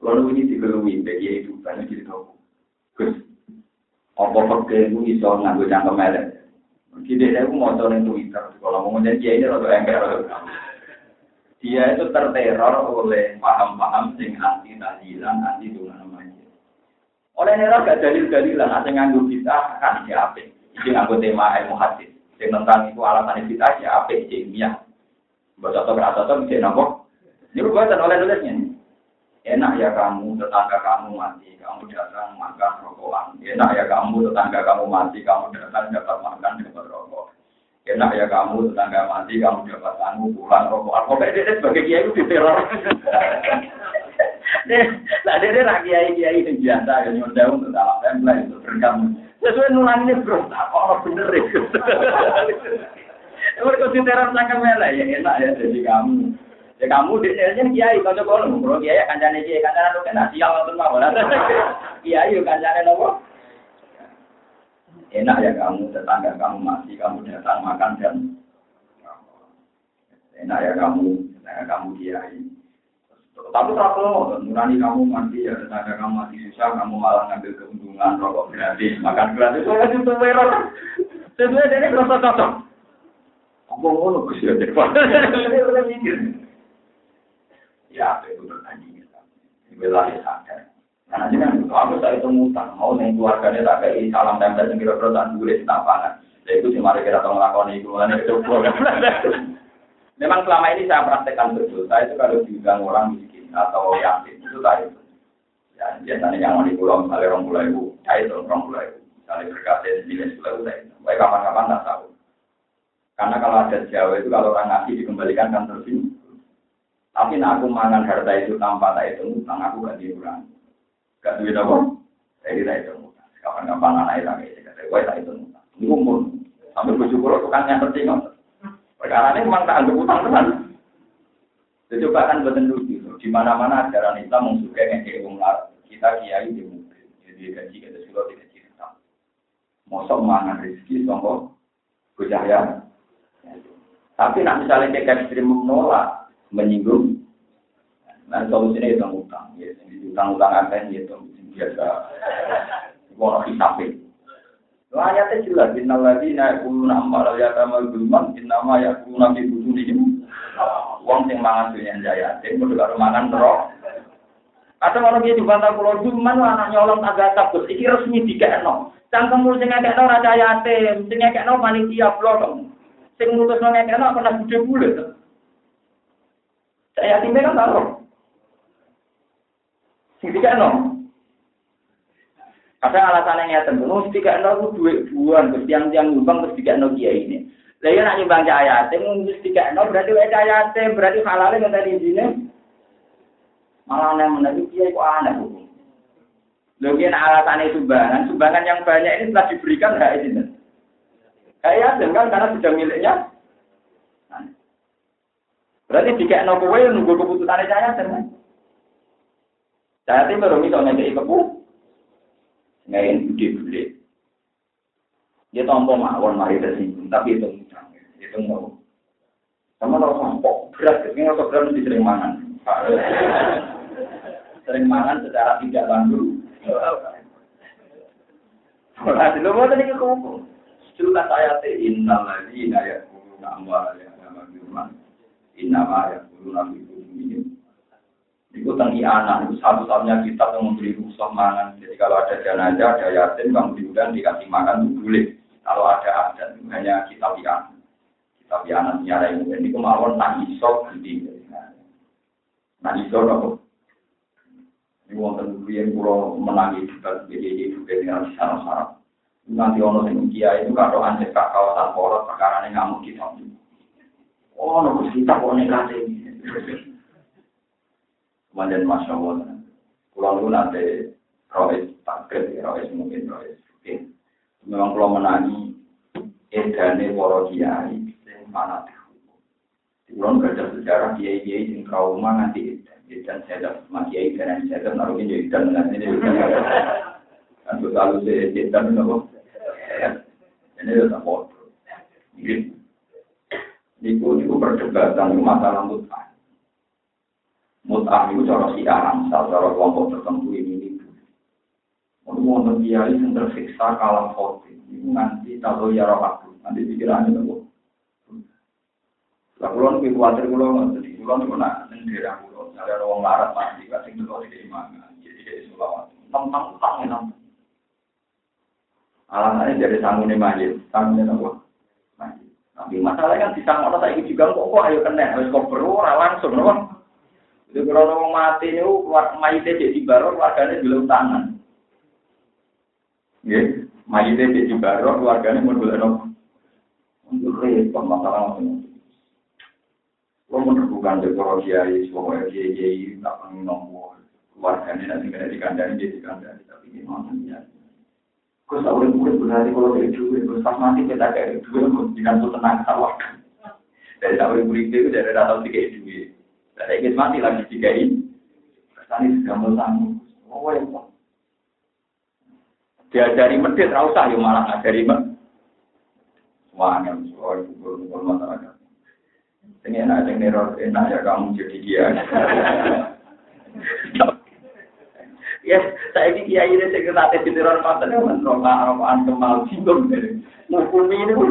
Lalu ini digelui bagi itu banyak jadi tahu. Gus, apa pakai itu iso nganggo cangkem elek. Jadi dia mau ning Twitter, kalau mau jadi dia ini rada ember Dia itu terteror oleh paham-paham sing anti tahlilan, anti dungan namanya. Oleh neror gak dalil-dalilan, ada nganggo kita kan ya Ini nganggo tema ilmu hadis. Sing tentang itu alasan kita ya apa? Ilmiah. Baca atau berasa atau bisa nopo. Ini buatan oleh nulisnya. Enak ya kamu, tetangga kamu mati, kamu datang makan rokokan. Enak ya kamu, tetangga kamu mati, kamu datang dapat makan dapat rokok. Enak ya kamu, tetangga mati, kamu dapat tanggung pulang rokokan. Pokoknya dia sebagai kiai itu diteror. Nah, dia dia kiai kiai yang biasa yang nyonda untuk dalam template untuk berkam. Sesuai nulang ini bro, tak kok bener itu. Mereka diteror sangka mela ya enak ya jadi kamu. Ya kamu di sini kiai kalau kono, kalau kiai kancane kiai kancane lu kena sial nonton mau lah. Kiai yo kancane nopo? Enak ya kamu tetangga kamu mati, kamu datang makan dan enak ya kamu tetangga kamu kiai. Tapi kalau nurani kamu mati ya tetangga kamu mati susah, kamu malah ngambil keuntungan rokok gratis, makan gratis, itu itu merah. Sesuai dari rasa cocok. Apa ngono Gus ya? ya apa itu bertanding wilayah sadar karena jangan aku saya itu ngutang mau nih keluarganya tak kayak salam tempel yang kira-kira tak dulu tapangan ya itu sih mari kita tolong lakoni itu kan itu memang selama ini saya praktekkan betul saya itu kalau diundang orang miskin atau yatim itu tadi itu ya biasanya yang mau pulau misalnya orang pulau ibu saya itu orang pulau ibu misalnya berkasih sembilan pulau saya baik kapan-kapan tak tahu karena kalau ada Jawa itu kalau orang ngasih dikembalikan kan tersinggung tapi nak aku mangan harta itu tanpa tak itu utang, aku gak diurang. Gak duit apa? Saya tidak itu utang. Kapan-kapan anak itu kayak kata gue tak itu utang. Ini umur. Tujuh puluh tukang yang penting. Perkara ini memang tak ada utang teman. Coba kan betul Di mana-mana ajaran Islam mengsukai yang kayak umlar. Kita kiai di mobil. Jadi gaji kita sudah tidak cerita. Mosok mangan rezeki sombong. Bujaya. Tapi nak misalnya kayak ekstrim menolak, menyinggung. Nah, solusinya itu utang. Ya, utang-utang apa ya, itu biasa. Mau hisapin. Lo ayatnya jelas, Innal ladina yakuluna ammal yatama gulman, innama yakuluna fi bujunihim. Wong sing mangan dunia jaya, sing kudu karo mangan terus. Ada orang dia dibantah pulau Juman, anak nyolong agak takut. Iki resmi dikekno. Cangkem sing ngekekno raja yatim, sing ngekekno panitia blok. Sing ngutus ngekekno pernah bude bulet. Saya yatimnya kan tahu. Sing tiga no. Kadang alasan yang nyata, nu tiga no itu dua buan, terus tiang tiang nyumbang terus tiga no kiai ini. Lalu nak nyumbang cahaya yatim, terus tiga no berarti wae cahaya yatim, berarti nggak tadi sini. Malah yang menarik kiai kok aneh hukum. Lalu alasan sumbangan, sumbangan yang banyak ini telah diberikan hak ini. Kayak kan karena sudah miliknya Berarti jika no kowe nunggu keputusan saya teman. Saya tim baru misalnya kayak kepu, ngain gede gede. Dia tompo mawon mari tersinggung, tapi itu mudah. Itu mau. Sama tau sompok, berat, ini nggak berat mesti sering mangan. sering mangan secara tidak langsung. Nah, dulu mau tadi ke kumpul. Cerita saya teh innal ladzina yaquluna amwalana mazluman. Innama yaquluna fi qulubihim. Itu tentang anak, itu satu-satunya kitab yang memberi rusuh mangan. Jadi kalau ada jenazah, ada yatim, kamu diundang dikasih makan itu boleh. Kalau ada adat, hanya kitab yang kitab yang nyara yang ini kemauan tak iso ganti. Nah iso apa? Ini wonten yang pulau menangi juga jadi juga dengan sarap-sarap. Nanti ono sing kia itu kalau anjek kak kawasan porot perkara ini ngamuk kita. Oh, nopo kita kok nekate. Kemudian masya Allah, pulau itu nanti rois takdir, rois mungkin rois. Memang kalau menangi edane para kiai sing mana Kulon kerja sejarah kiai kiai sing trauma nanti edan saya sama kiai dan saya naruh ini edan nanti ini kan selalu saya edan nopo ini udah foto. Gitu. Niku niku perdebatan masalah mut'ah. Mut'ah itu cara si aram, cara kelompok tertentu ini itu. Wonten kiai yang tersiksa kalah foto. Itu nanti tahu ya roh nanti pikirannya nopo. Lah kulon kuwi kuwatir kula ngoten iki. Kulon niku nak ning daerah kula, ada wong larat mati gak sing delok iki mangan. Jadi dari selawat. Tentang utang enak. Alasannya dari sangune majid, sangune nopo? Majid. Tapi masalahnya kan disangkut saya juga kok kok ayo kena harus kok perlu langsung nopo. Itu kalau orang mati itu mayitnya jadi baru keluarganya belum tangan. Ya, mayitnya jadi baru keluarganya mau belum untuk repot masalah ini. Lo menemukan dekor kiai, semua kiai kiai tak pengen nomor keluarganya nanti kena dikandani dikandani tapi gimana ya? Kau tak boleh berarti kalau dari duit, terus mati kita kayak duit, jangan tuh tenang sawah. Dari tak boleh itu dari datang tiga duit. Dari ingin mati lagi tiga ini. Tadi sudah melanggu. Oh ya, Diajari medit, rasa ya malah ngajari medit. Wah, yang. Ini enak, ini neror, enak ya kamu jadi dia. Ya, saya ini kiai ini saya kena tes neror yang arokaan kemal singgung dari ngukumi ini pun.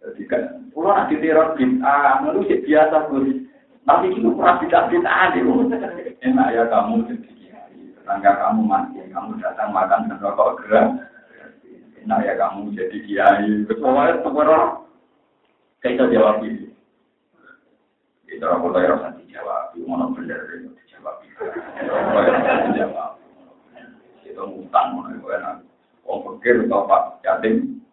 Jadi kan, kalau nanti neror bintang, itu biasa gus. Tapi itu pernah bintang-bintang Enak ya kamu jadi. Tetangga kamu mati, kamu datang makan dan rokok gerak. Enak ya kamu jadi kiai. Kecuali pengeroh. Kita jawab ini. Itu orang yang harus dijawab. Mana benar itu dijawab. Dijawab. Itu ngutang. Orang pikir atau pak yatim.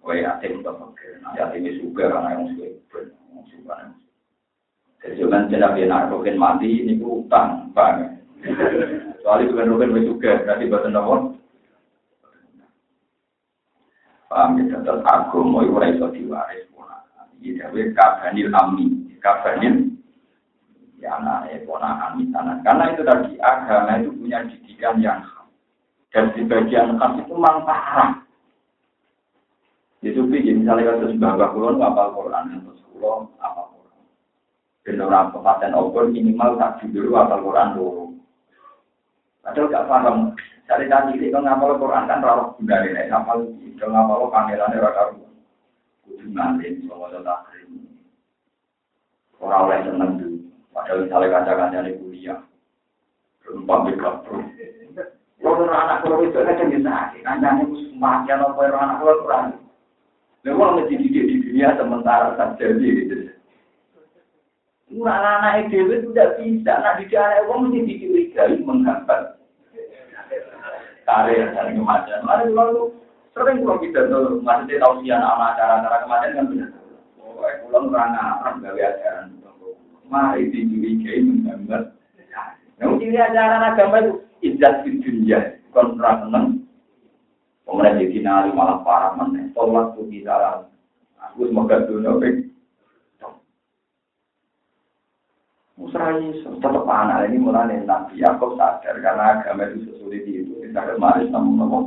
Oh yatim atau pikir. Nah yatim itu juga karena yang suka. Yang suka. Jadi jangan tidak benar. Rokin mati ini utang. Bang. Soalnya bukan rokin juga. Berarti bahasa nomor. Paham ya, tetap agama itu ora iso diwaris ponakan. Iki dhewe kabanil amni, kabanil ya anak ponakan misanan. Karena itu tadi agama itu punya didikan yang khas. Dan di bagian khas itu memang parah. Di sufi, misalnya kasus bapak kulon, apa Quran, kasus kulon, apa Quran. Dan orang pepaten obor minimal tak dulu apa Quran dulu. Padahal gak paham. Cari tadi ini kalau ngapal Quran kan rawat bunda ini, ngapal kalau ngapal kameranya rata ruang. Kudu nanti sama takrim. Orang oleh seneng dulu. Padahal misalnya kaca-kaca di kuliah, berempat beka pro. Kalau anak kalau itu kan yang sakit, kancanya mati atau kalau anak kalau kurang. Memang mesti dididik di dunia sementara saja gitu. Murah anak itu tidak bisa, nak dididik anak orang mesti dicurigai menghambat karir dan kematian. Mari lalu sering kalau kita tuh masih tahu sih anak acara-acara kematian kan benar. Oh, pulang orang orang gawe ajaran. Mari dicurigai menggambar. Yang ciri ajaran agama itu izzat di bukan perang seneng. Pemerintah jadi nari malah parah mana. Sholat tuh di dalam. Aku semoga dunia baik. Musrai tetap anak ini mulai Nabi Yakob sadar karena agama itu sesulit itu. Kita kemarin namun namun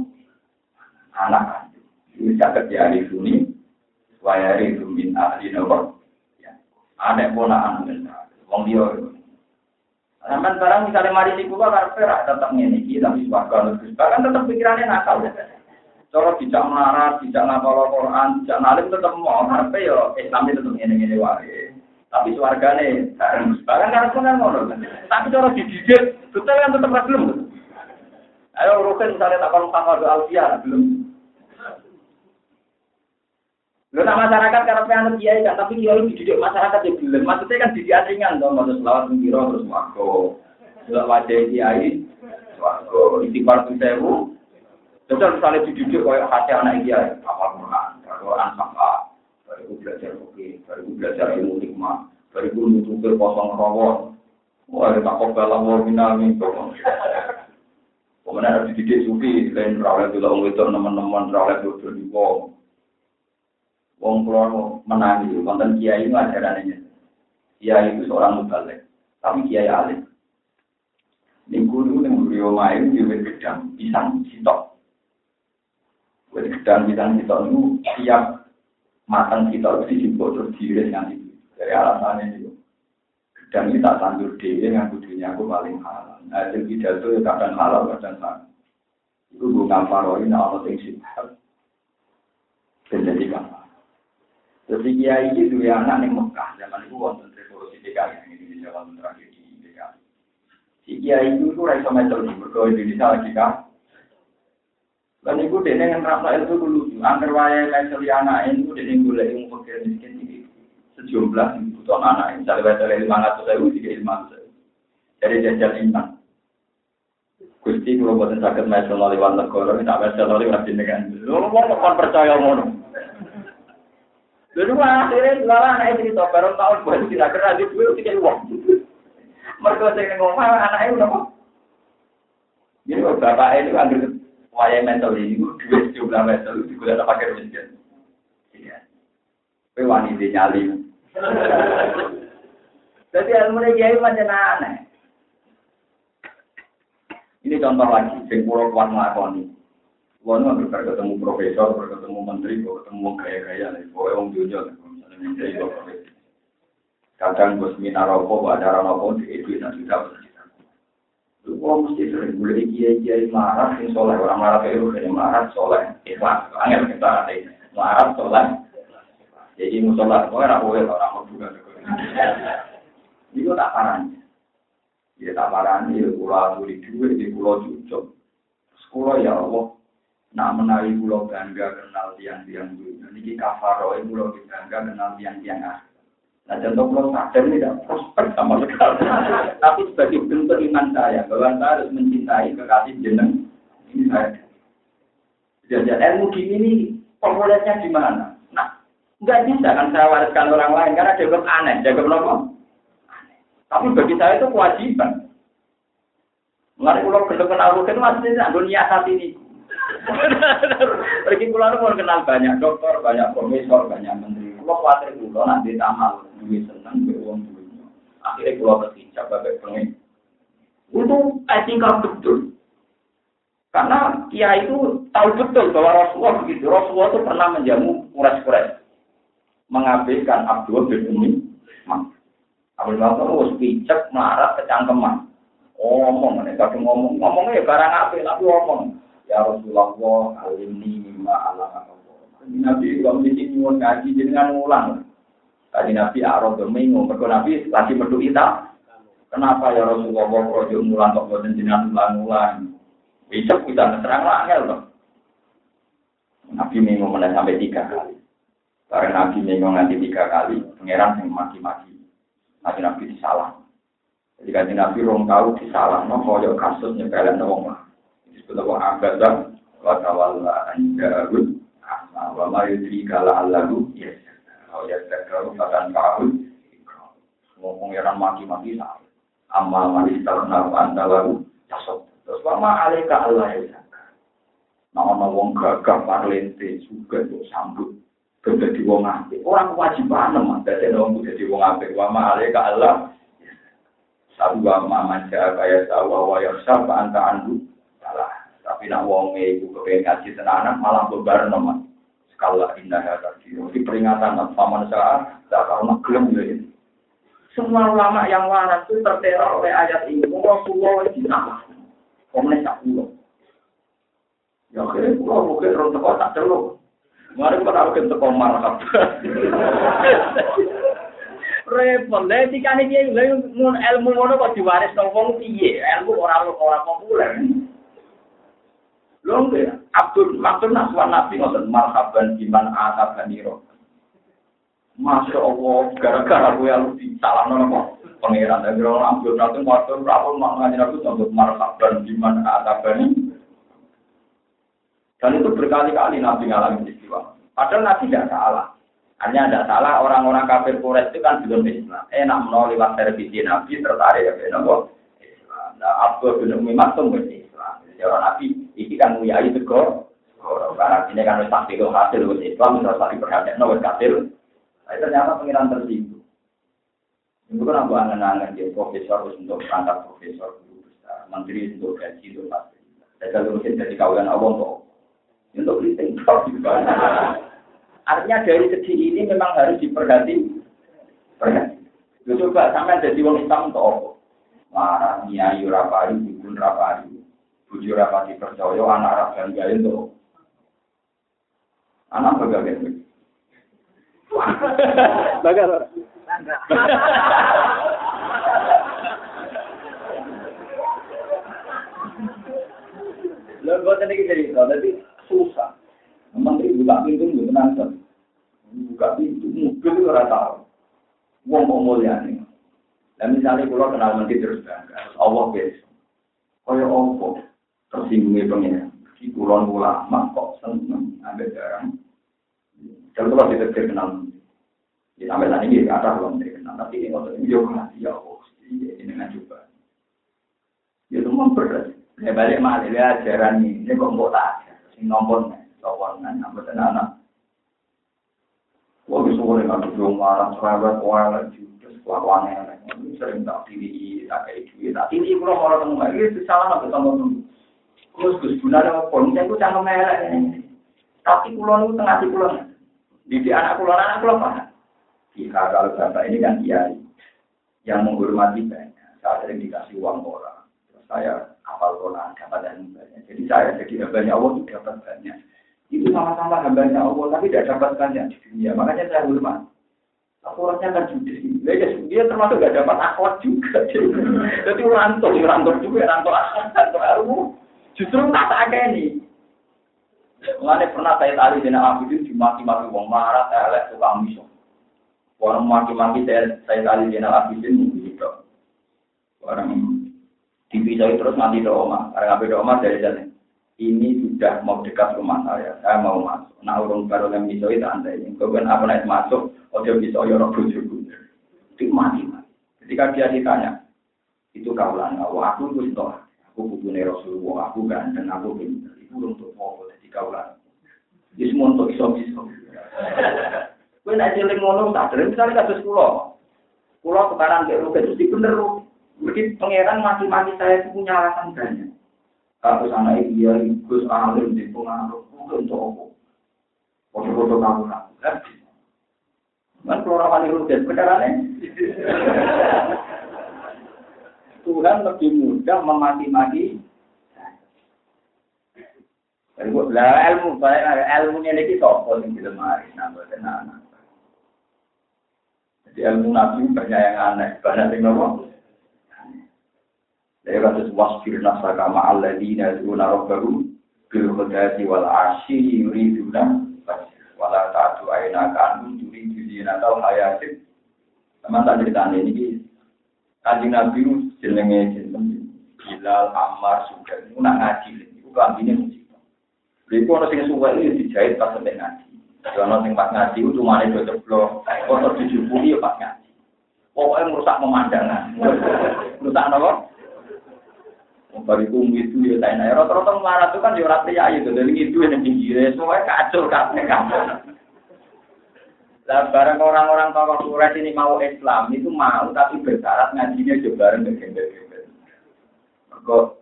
anak. Ini caket ya ahli suni, wayari itu min ahli nopo. Ya. Anak ponakan wong dia. Sampai sekarang misalnya mari di kuba karena tetap ngene iki tapi swarga bahkan tetap pikirannya nakal. Cara tidak melarat, tidak ngapal Quran, tidak nalim tetap mau karena yo Islam itu tetap ngene-ngene wae. Tapi suargane bahkan karena pun ngono. Tapi cara dididik betul yang tetap belum. Ayo rukin misalnya tak kalau sama doa alfiah belum. Lo nak masyarakat karena pengen kiai kan, tapi kiai dididik masyarakat yang belum. Maksudnya kan dididik ringan dong, maksud selawat mengira terus wako. Sudah wajah kiai, wako. Istighfar tuh sewu. Terus misalnya dididik kayak hati anak kiai, apa Quran, Quran sama. Baru belajar oke, baru belajar ilmu hikmah, baru nutup kosong rawon. Wah, tak kok dalam itu. Kemudian harus dididik sufi, lain rawat itu lah, itu teman-teman rawat itu berdua. Wong kulo menangi, konten kiai itu ajarannya. Kiai itu seorang mubalik, tapi kiai alim. Ning guru ning guru main di gedang pisang sitok. Wes gedang pisang sitok itu tiap matang sitok itu dijemput terus diiris nanti. Dari itu. Gedang ini tak tandur dia yang kudunya aku paling halal. Nah, itu pidato ya kadang halal, kadang halal. Itu gue ngamparoin Allah yang sifat. Dan jadi gampang. Itu dua anak ning Mekah zaman itu wonten revolusi DKI yang ini zaman terakhir di DKI. Si kiai itu tuh raiso meter di berkau Indonesia lagi kan. Dan itu dia yang rasa itu dulu, angker waya meter anak itu dia yang boleh yang fakir miskin ini sejumlah kebutuhan anak misalnya waya lima ratus ribu tiga lima ratus dari jajal iman. Gusti kalau buatan sakit meter lewat negara, tak meter lewat jenengan. Lu mau percaya ngono. Lalu akhirnya setelah anak itu cerita, baru tahun baru tidak kena di uang. Mereka saya ngomong anaknya udah kok. Jadi bapak ambil waya mental ini, dua jumlah mental itu juga ada pakai miskin. Iya. Tapi wanita nyali. Jadi ilmu kiai macam aneh. Ini contoh lagi, sing pulau kuat ngelakoni. Wong nggak ketemu profesor, ketemu menteri, ketemu gaya-gaya nih, pokoknya orang dunia, misalnya menteri. Kadang bos apa, acara apa, di itu tidak Kok mesti sering boleh kiai kiai marah, sing soleh orang marah kayak kayak marah soleh, ikhlas, angin kita ada marah soleh. Jadi musola, kau orang boleh orang mau juga. Itu tak parahnya. Ya tak parahnya, ya pulau di duit, di pulau cucuk. Sekolah ya Allah, Nak menawi pulau bangga kenal tiang-tiang dunia. Niki kafaro pulau bangga kenal tiang-tiang ah. Nah contoh pulau sadar tidak prospek sama sekali. Tapi sebagai bentuk iman saya bahwa saya harus mencintai kekasih jeneng ini saya. Jadi ilmu gini ini populernya di mana? Nah, nggak bisa kan saya wariskan orang lain karena dianggap aneh, dianggap apa? Aneh. Tapi bagi saya itu kewajiban. Mengenai pulau gelap kenal rukin masih dunia saat ini. Pergi pulau mau kenal banyak dokter, banyak profesor, banyak menteri. Pulau khawatir pulau nanti tamal, duit seneng, beruang duitnya. Akhirnya pulau terhijab, bagai pengen. Itu etika betul. Karena kia itu tahu betul bahwa Rasulullah begitu. Rasulullah itu pernah menjamu kuras-kuras. Mengabaikan Abdul bin Umi. Abdul bin Umi picek, melarat, kecangkeman. Ngomong, mereka ngomong. Ngomongnya ya barang apa, tapi ngomong. Ya Rasulullah, alimni mimma alam Nabi kalau mesti nyuwun ngaji dengan ulang. Tadi Nabi arah domingo, mereka Nabi lagi metu kita. Kenapa ya Rasulullah projo mulan kok boten jenengan ulang-ulang? Bisa kita terang angel loh. Nabi minggu mulai sampai tiga kali. Karena Nabi minggu nanti tiga kali, pangeran yang maki-maki. Nabi Nabi disalah. Jadi kan Nabi rong tahu disalah, no koyo kasus nyepelin wong lah disebut apa abadan wa tawalla anjarun wa ma yudri kala allahu ya ya terkaru bahkan kau ngomong yang maki-maki nah. Amma manis karena anda lalu jasad. Terus ma alika allah ya nah ono wong gagah parlente juga untuk sambut jadi wong apik. Orang kewajiban mah dadi wong dadi wong apik. Wa ma alika allah Sabu wa ma maja kaya sawa wa yarsab anta andu salah. Tapi nak wonge iku kepengen ngaji tenanan malah bebar. Skala indah tadi. Jadi peringatan paman saat tak karena gelem ya. Semua ulama yang waras itu terteror oleh ayat ini. Rasulullah itu nama. Komunis tak pulau. Ya akhirnya pulau mungkin orang tak celuk. Mari kita tahu kita teko marhab. Repot, lha dikane piye lha ilmu ngono kok diwaris nang piye? Ilmu ora ora populer. Lho nggih, Abdul Maktun Naswan Nabi ngoten marhaban iman atabaniro. Masya Allah, gara-gara gue yang di salah nono pangeran dan orang Abdul Maktun waktu berapa maknanya aku untuk marhaban iman atabani. Dan itu berkali-kali Nabi ngalamin istiwa. Padahal Nabi tidak salah. Hanya ada salah orang-orang kafir Quraisy itu kan belum Islam. Enak menolak lewat televisi Nabi tertarik ya Nabi. Nah, Abdul bin Umi Maktum Islam. Orang Nabi ini kan nguyai tegur. Karena ini kan harus pasti hasil Islam harus pasti perhatian wis hasil. Tapi ternyata pengiran tersinggung. Itu kan aku angen-angen dia profesor untuk perangkat profesor guru besar, menteri untuk gaji itu pasti. Saya kalau mungkin jadi kawalan Allah untuk untuk kritik. Artinya dari segi ini memang harus diperhati. Perhati. Lu coba sampai jadi wong Islam untuk apa? Marah, nyai, rapari, dukun rapari, bujur rapati percaya, anak ragan gaya untuk anak bagaimana? Bagaimana? Lalu buat ini cerita, jadi susah. Menteri buka pintu nggak tenang Buka pintu, mobil itu ora tahu. Wong mau mulia nih. Dan misalnya kalau kenal menteri terus bangga, Allah besok. Kaya apa? Tersinggungnya pengen. Si kulon ulama kok seneng ambil barang. Kalau kalau kita kenal Ya sampai saat ini ada belum kenal, tapi ini waktu ini kasih ya Allah, ini dengan coba. Ya itu memberat. Ya balik malah ya ajaran ini, ini kok mau tak ajar, sing nombor nih, sopan nih, nambah anak. Wah bisa boleh kan belum marah, cerewet, kelakuannya, ini sering tak diri, tak kayak duit, tak ini kalau mau ketemu lagi, itu salah nggak ketemu Terus gus gunanya apa? Ini aku cangkem melek ini. Tapi kulon itu tengah di kulon. Di anak kulon, anak kulon mana? Jika kalau bapak ini kan kiai yang menghormati banyak, saya sering dikasih uang orang, terus saya hafal Quran dapat banyak. Jadi saya jadi hambanya Allah itu dapat banyak. Itu sama-sama hambanya Allah, tapi tidak dapat banyak di dunia. Makanya saya hormat. Akhwatnya kan judes. Dia, dia termasuk gak dapat akhwat juga. Jadi rantor, rantor juga, rantor akhwat, rantor ilmu. Justru tak tak ini. Mengenai pernah saya tadi dengan itu dimaki-maki wong marah, elek, tukang misok. Orang maki-maki saya, saya kali di anak abisin gitu. Orang dipisah terus nanti do oma. Karena ngapain do oma dari sana. Ini sudah mau dekat rumah saya. Saya mau masuk. Nah urung baru yang bisa itu anda ini. Kemudian apa naik masuk. Dia bisa yorok bujuku. Itu mati mati. Ketika dia ditanya. Itu kaulan. Aku itu itu. Aku butuh Rasulullah. Aku ganteng. Aku pintar. Itu untuk mau jadi kaulan. Itu semua untuk iso-iso. Kowe nek cilik ngono tak dereng misalnya kados kula. Kula tukaran ke rugi terus bener Mungkin pangeran mati-mati saya itu punya alasan banyak. Kalau sana iya, Gus Alim di pengaruh, mungkin untuk apa? Foto-foto kamu kamu, kan? Keluar wali rugi, beneran Tuhan lebih mudah memaki-maki lah ilmu, ilmu ini kita sopo yang di nambah. Jadi ilmu nabi banyak yang aneh, banyak yang ngomong. Dari kasus wasfir nasaka ma'alladina yaduna rabbahu bil khudati wal arshi yuriduna wala ta'adu aina kanu yuridu zinata hayatin. Teman tak cerita ini, kanjeng nabi jenenge jeneng Bilal, Ammar, Sudan, itu ngaji, itu kambingnya musik. Beli pun orang yang suka ini dijahit pas sampai ngaji. Kalau sing pas ngaji itu cuma itu ceblok, kotor dijubungi ya pas ngaji. Pokoknya merusak pemandangan. merusak apa? Baru itu itu ya saya nanya. Rata-rata marah itu kan ya orang pria itu. Dari itu yang pinggirnya semua kacau kabeh kacau. Lah barang orang-orang tokoh Quraisy ini mau Islam itu mau tapi bersyarat ngajinya juga bareng gembel-gembel. Kok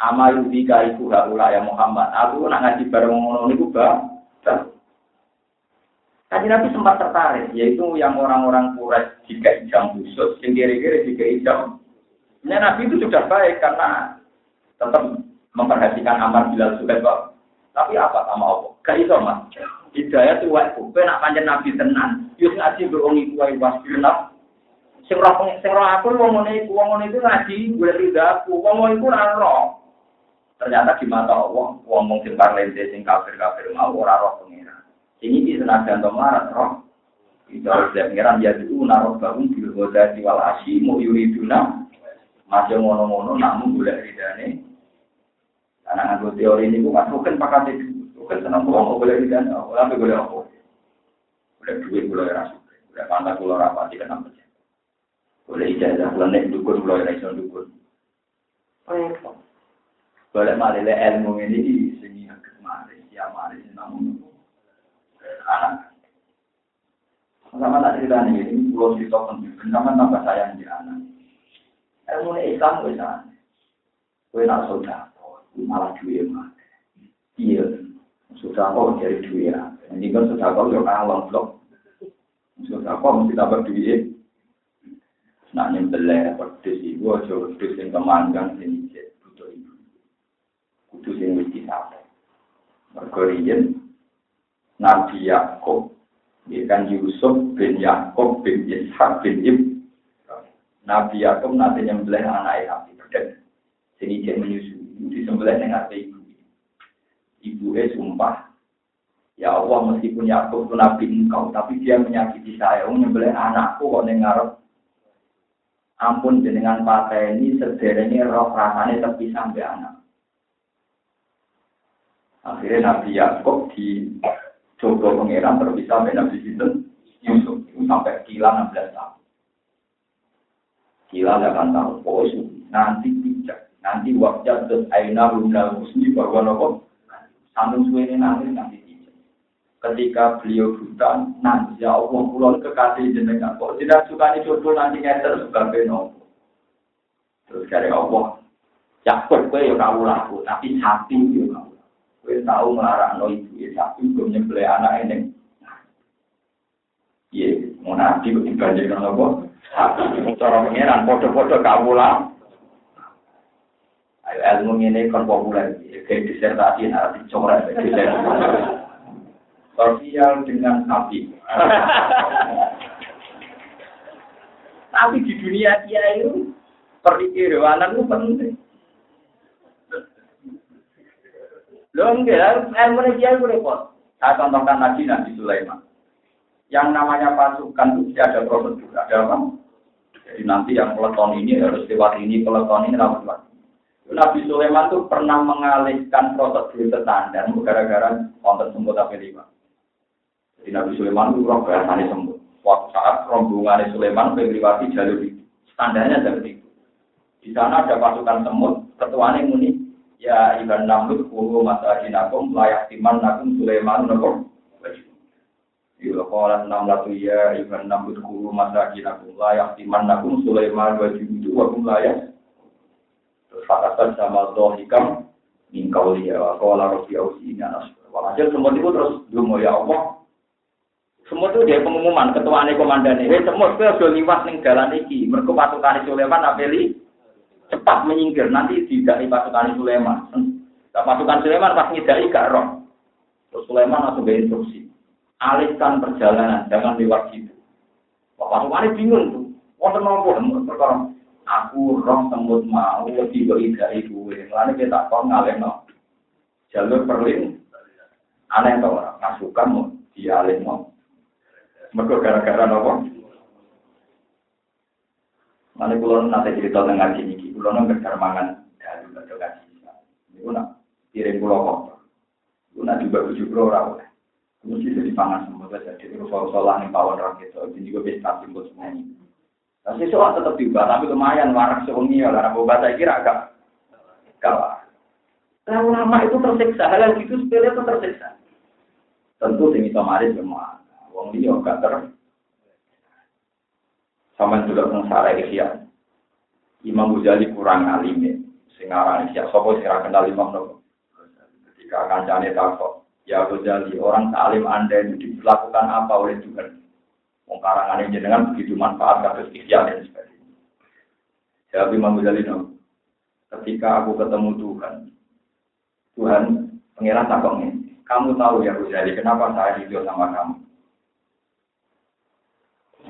Amalu bika iku haula ya Muhammad. Aku nak ngaji bareng ngono niku ba. Kaji Nabi sempat tertarik, yaitu yang orang-orang Quraisy jika jam khusus, yang kira-kira jika jam. Nah, Nabi itu sudah baik karena tetap memperhatikan Amar Bilal juga kok. Tapi apa sama Allah? Gak iso mas. Hidayah tuh wae kowe nak panjang Nabi tenan, yus ngaji berongi kuwi was genap. Sing roh sing roh aku wong ngene iku, wong ngene iku ngaji gue ridaku, wong ngene iku ora roh. Ternyata di mata Allah, wong mung sing parlente sing kafir-kafir mau ora roh pengira. Sing iki senajan to marat roh. Itu harus lihat pengiran dia itu naruh bangun di goda di wal asyi mau yuriduna masih ngono-ngono namun boleh ridane. Karena nganggo teori ini bukan bukan pakai bukan senang bohong boleh ridane, tapi boleh apa? Boleh duit boleh rasa, boleh pantas boleh rapati kenapa? Boleh ijazah, boleh naik dukun, boleh naik dukun. Boleh malah ilmu ini di sini kemarin, ya mari namun anak. Sama tak cerita nih, ini pulau cerita penting, sama tambah sayang di anak. Ilmu Islam sana. Kue nak saudara, malah duit mah. Iya, sudah kok dari duit ya. Ini kan sudah kok yo kalong blok. Sudah kok mesti dapat duit. Nak nyembelih pedes ibu aja pedes yang kemanggang sini butuh ibu. Kudu sing wis disape. Mergo Nabi Yakub ya kan Yusuf bin Yakub bin Ishak bin Ibrahim Nabi Yakub nanti nyembelih anak Nabi Beden. Sini dia menyusui. Disembelih dengan ibu. Ibu eh sumpah. Ya Allah meskipun Yakub itu Nabi engkau, tapi dia menyakiti saya. Oh, nyembelih anakku kok ngarep. Ampun jenengan pakai ini sederhana roh rasanya tapi sampai anak. Akhirnya Nabi Yakub di coba pangeran terpisah dengan Nabi Yusuf. Sampai kila 16 tahun. Kila akan tahu, oh nanti bijak, nanti waktu terus aina rumah musni bahwa nopo, sambung suwe nanti nanti. Ketika beliau buta, nanti ya Allah pulau kekasih jenengan, kok tidak suka jodoh nanti ngeter sebagai nopo. Terus dari Allah, Yakub gue ya kau laku, tapi sapi ya kau. Gue tahu melarang no ibu ya sapi, gue nyebelih anak ini. Iya, mau nanti gue dibandingkan nopo. Cara pengiran, foto-foto kawula. Ayo ilmu ini kan populer. Kayak disertasi nanti coret. Sosial dengan sapi. Tapi di dunia dia itu perikirwanan itu penting. Loh enggak, ilmu dia itu repot. Saya contohkan lagi Nabi Sulaiman. Yang namanya pasukan itu ada prosedur, ada apa? Jadi nanti yang peleton ini harus lewat ini, peleton ini lewat. Nabi Sulaiman itu pernah mengalihkan prosedur standar gara-gara konten semut tapi lima. Jadi Nabi Sulaiman itu roh bahasanya semut. Waktu saat rombongan Sulaiman melewati jalur itu, standarnya seperti itu. Di sana ada pasukan semut, ketuanya muni, ya iban namlut kulu masajinakum layak timan nakum Sulaiman nopo Bila kala enam latu ya iban nambut kuru masa kinakum layak timan nakum Sulaiman wa judu wa kum layak. Fakatan sama dohikam mingkau liya wa kala rofi ausi ini anas. Walhasil semua itu terus dungo ya Allah. Semua itu dia pengumuman ketua ane komandan ini. Semua itu sudah liwat ning jalan iki. Mereka pasukan Sulaiman apeli cepat menyingkir. Nanti tidak pasukan Sulaiman. Nah, pasukan Sulaiman pas ngidai gak roh. Terus Sulaiman langsung ke instruksi alihkan perjalanan, jangan lewat situ. Bapak Sumari bingung tuh, wonten nopo perkara aku roh semut mau tiba ida ibu, lalu kita kau ngalih no jalur perlin, aneh tau orang masukan mau dialih no. Mereka gara-gara nopo. Mana pulau nanti cerita dengan ngaji ini, pulau nggak mangan dari baca ngaji. Ini kirim pulau kok, itu nak juga tujuh pulau rawat. Mesti jadi pangan semua saja. Jadi kalau sholat nih pawon itu, jadi juga bisa simbol semuanya. Tapi soal tetap juga, tapi lumayan warak sewengi ya, karena baca kira agak kalah. Lama-lama itu tersiksa, hal yang gitu sepele itu tersiksa. Tentu sing itu maris semua. Wong dia gak ter. Sama juga sengsara ikhya. Imam Ghazali kurang alim ya. Sing aran siap sapa sing kenal Imam Nawawi. Ketika kancane takok, ya Ghazali, orang salim Anda itu dilakukan apa oleh Tuhan? Wong karangan jenengan begitu manfaat kados ikhya dan sebagainya. Jawab Imam Ghazali. Ketika aku ketemu Tuhan, Tuhan pengiran takoknya, kamu tahu ya Ghazali, kenapa saya hidup sama kamu?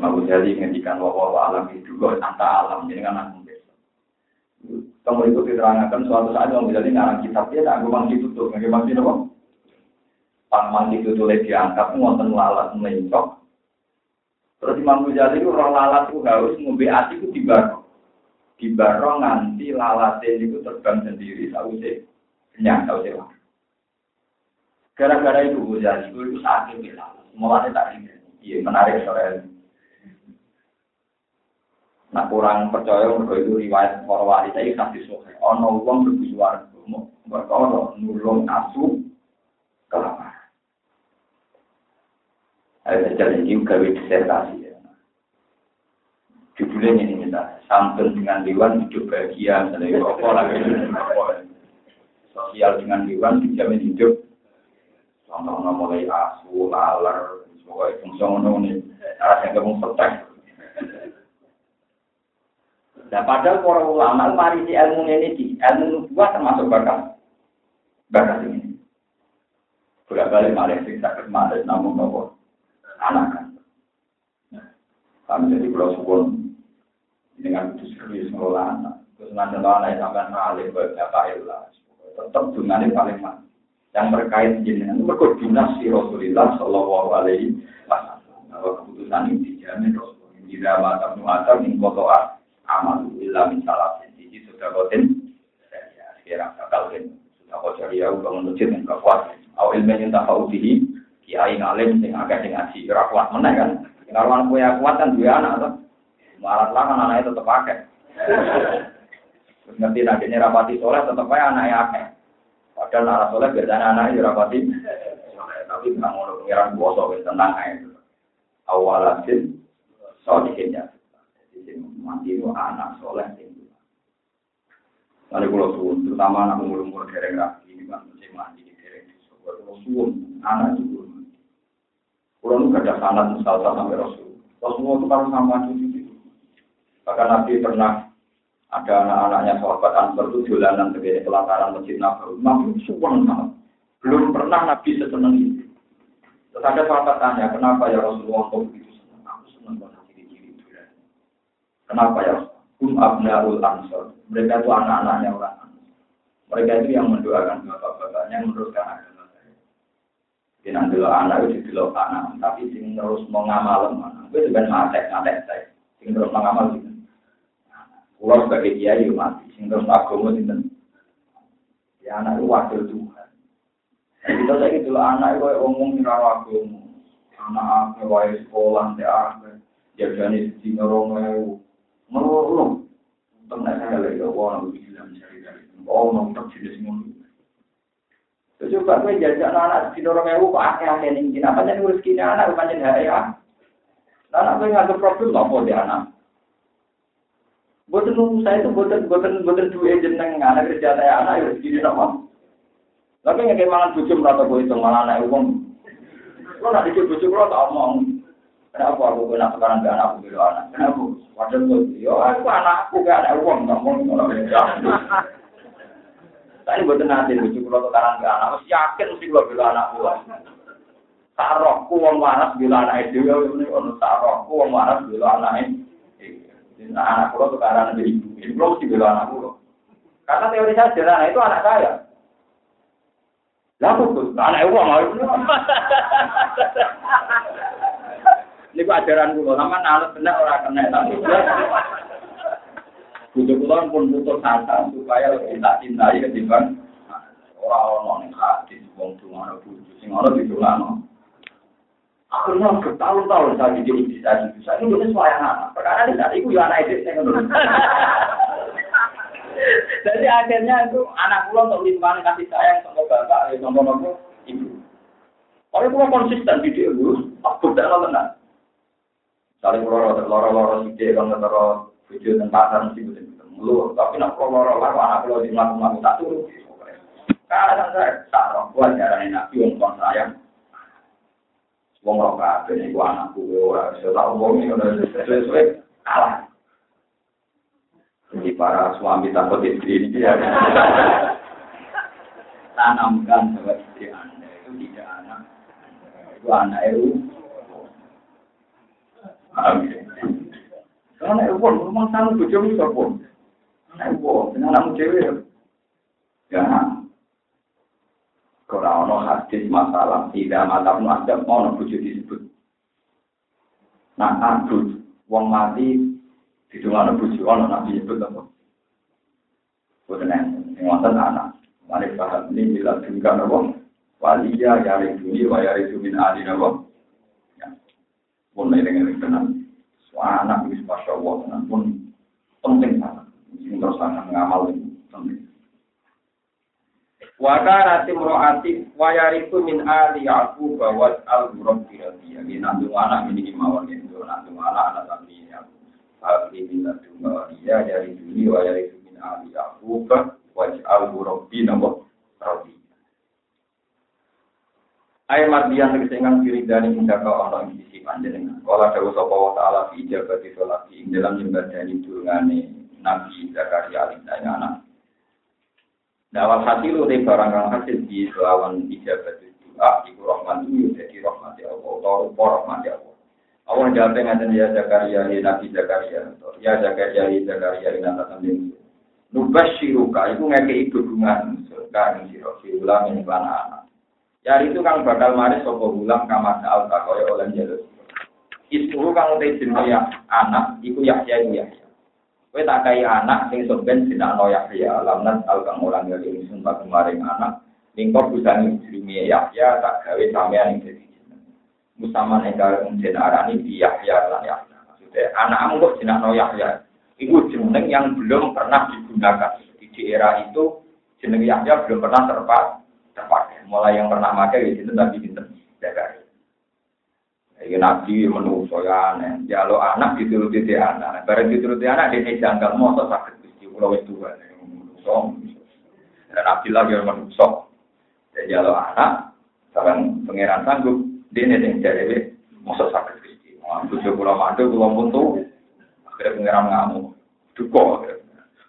Imam Ghazali ngendikan bahwa alam itu kok anta alam, jadi kan aku kamu itu diterangkan suatu saat Imam Ghazali ngarang kitab dia tak gue tutup, nggak masih nopo. Pak mangsi tutup diangkat, ngonten lalat mencok, Terus Imam Ghazali itu orang lalat itu harus ngombe ati itu di baro. Di baro nganti lalate itu terbang sendiri sih. Kenyang sih. Gara-gara itu Ghazali itu sakit bila. Mulanya tak ingat. Iya menarik soal Nah kurang percaya mereka itu riwayat para wali saya kasih sohe. Ono uang berbusuar, ono nulung asu kelapa. Ada jalan ini gawe disertasi. Ya. Judulnya ini minta santun dengan dewan hidup bahagia, misalnya apa lagi sosial dengan dewan dijamin hidup. Contohnya mulai asu, laler, sebagai fungsi ini, arah yang kamu setek. Nah, padahal para ulama mari di ilmu ini di ilmu nubuah termasuk bakat bakat ini. Bolak balik malah sing sakit malah namun nopo anak. Kami jadi pulau sukun dengan itu serius ngelola anak. Terus nanti anak sampai ngalih ke bapak ilah. Tetap dengan paling mana. Yang berkait jenengan itu berkoordinasi si Rasulullah Shallallahu Alaihi Wasallam. Bahwa keputusan ini dijamin Rasulullah. Jika mata muatar mengkotoa amal ilah min salah jadi sudah kotin. Ya, sekarang bakal sudah kotor ya bangun masjid yang kuat. Awal ilmu yang tak kiai ngalim sing agak sing ngaji ora kuat meneh kan. Karuan kue kuat kan dua anak tuh. Marat kan anaknya tetep pakai. Ngerti nantinya rapati soleh tetep aja anaknya akeh. Padahal arah soleh biasanya anaknya rapati. Tapi nggak mau pengiran bosok tenang aja. Awalatin sodikinnya. Jadi mati itu anak soleh Lalu kalau suwun, terutama anak umur-umur dereng rapi, ini kan mesti mati di dereng. Kalau suwun, anak itu kalau nu ada sanat misalnya sampai Rasul. Rasulullah itu kan sama cucu itu. Bahkan Nabi pernah ada anak-anaknya sahabat Ansar itu jalanan sebagai pelataran masjid Nabawi. Nabi suwang. Belum pernah Nabi sesenang itu. Terus ada sahabat tanya, kenapa ya Rasulullah kok begitu senang? Aku senang banget ciri-ciri itu. Kenapa ya? Hum abnaul ansor. Mereka itu anak-anaknya orang Mereka itu yang mendoakan bapak-bapaknya, yang meneruskan agama. Jadi nanti lo anak itu dulu anak, tapi sing terus mau ngamal mana? Gue juga ngatek ngatek saya, sing terus mau ngamal gitu. Pulau sebagai kiai mati, sing terus agama gitu. Ya anak itu wakil Tuhan. Nah, kita saya gitu anak itu ngomong di rawa agama. Anak apa wae sekolah teh apa, jadinya di ngorong lewu, ngeluh. Untung saya lagi, wah, bilang cari dari, oh, nonton jenis ngomong. Coba gue jajak anak di dorong ewu kok akeh-akeh ning kene. Apa jeneng rezekine anak pancen ya. Anak gue nggak problem apa dia anak. Boten saya itu boten boten boten duwe jeneng anak kerja saya anak ya rezekine apa. Tapi nggak malah bojo merata gue itu malah anak uang. Lo nak dikit bojo lo tak omong. Kenapa aku kena sekarang gak anakku gitu anak? Kenapa? Padahal gue, yo aku anakku gak ada uang, nggak mau ngomong. Saya buat nanti lucu kalau tukaran ke anak, mesti yakin mesti kalau bila anak gua. Tarokku wong waras bila anak itu ya ini ono tarokku wong waras bila anak itu. Nah anak gua tukaran ke ibu, belum mesti bila anak gua. Karena teori saya sederhana itu anak saya. Lah tuh, anak uang mau itu. Ini ajaran gue, sama anak kena orang kena tapi Butuh kulon pun butuh asa supaya lebih tak cintai ketimbang orang-orang yang hati, wong tuh butuh, sing orang di tulano. Akhirnya bertahun-tahun saya jadi bisa bisa ini jenis wayang anak. Perkara di saat itu ya anak itu saya Jadi akhirnya itu anak pulang untuk lingkungan kasih sayang sama bapak, ya sama bapak ibu. Orang pulang konsisten di dia dulu, aku tidak tenang. Saling loro, loro-loro sih dia kalau loro video dan pasar mesti betul lu tapi nak kalau orang anak kalau di melakukan tak turun. Karena saya tak buat jalan nabi untuk sayang. Wong roh kabeh niku anakku ora iso tak omongi ngono sesuai kalah. Jadi para suami takut istri ini ya. Tanamkan bahwa istri Anda itu tidak anak. Itu anak itu. Amin. Karena pun, rumah sana bujum itu pun. Anak itu, dengan anak cewek. Ya, Kalau ono hadis masalah tidak mata pun ada mau bujuk disebut. Nah, adus wong mati di dalam bujuk ono nabi sebut apa? Bukan yang wonten anak. Malik bahas ini bila juga nopo. Waliya yari dunia wa yari adi nopo. Ya, pun dengan kenal. Anak itu masya Allah, pun penting banget. Ini terus akan ngamal ini penting. Wa kana timroati wa yariku min ali yaqub wa al rabbi radiya. Ini nandung anak ini mawon itu nandung anak anak tapi ya. Abi min nandung dia dari dunia wa yariku min ali yaqub wa al rabbi radiya. Ayat mardian tegese ingkang diridani hingga ka ana ing sisi panjenengan. Kala dawuh sapa wa ta'ala fi ijabati sholati ing dalam nyembadani durungane Nabi Zakaria alaihi anak. Dawal hati lu deh barang kang hasil di lawan ijabat doa iku rahmat itu jadi rahmat ya Allah atau rupa rahmat ya Allah. Allah jawab ngaten ya Zakaria ya Nabi Zakaria ya Zakaria ya Zakaria ini nata sambil Nubashiruka itu ngeke dukungan surga ing sira ulang ing lan anak. Ya itu kang bakal mari sapa ulang kamar al takoy oleh jalur. Ismu kang te jenenge ya anak iku Yahya iku Yahya. Kowe tak kai anak sing soben sinakno Yahya, lamnat al kang orang yang ingsun tak kemarin anak. Ningkor busani jenenge Yahya tak gawe sampean ing dadi jeneng. Musaman engkang jeneng arani di Yahya lan Yahya. Maksudnya anakmu kok sinakno Yahya. Iku jeneng yang belum pernah digunakan. Di era itu jeneng Yahya belum pernah terpakai. Mulai yang pernah pakai itu Nabi Binten. Jaga. Iki nabi menungso ya aneh. Ya lo anak dituruti dia anak. Bareng dituruti anak dia janggal motor sakit gusti pulau itu kan. Menungso. Dan Abdillah yang menungso. Jadi ya lo anak sekarang pangeran sanggup dia nih yang jadi motor sakit gusti. Tujuh pulau madu pulau buntu. Akhirnya pangeran ngamuk. Duko.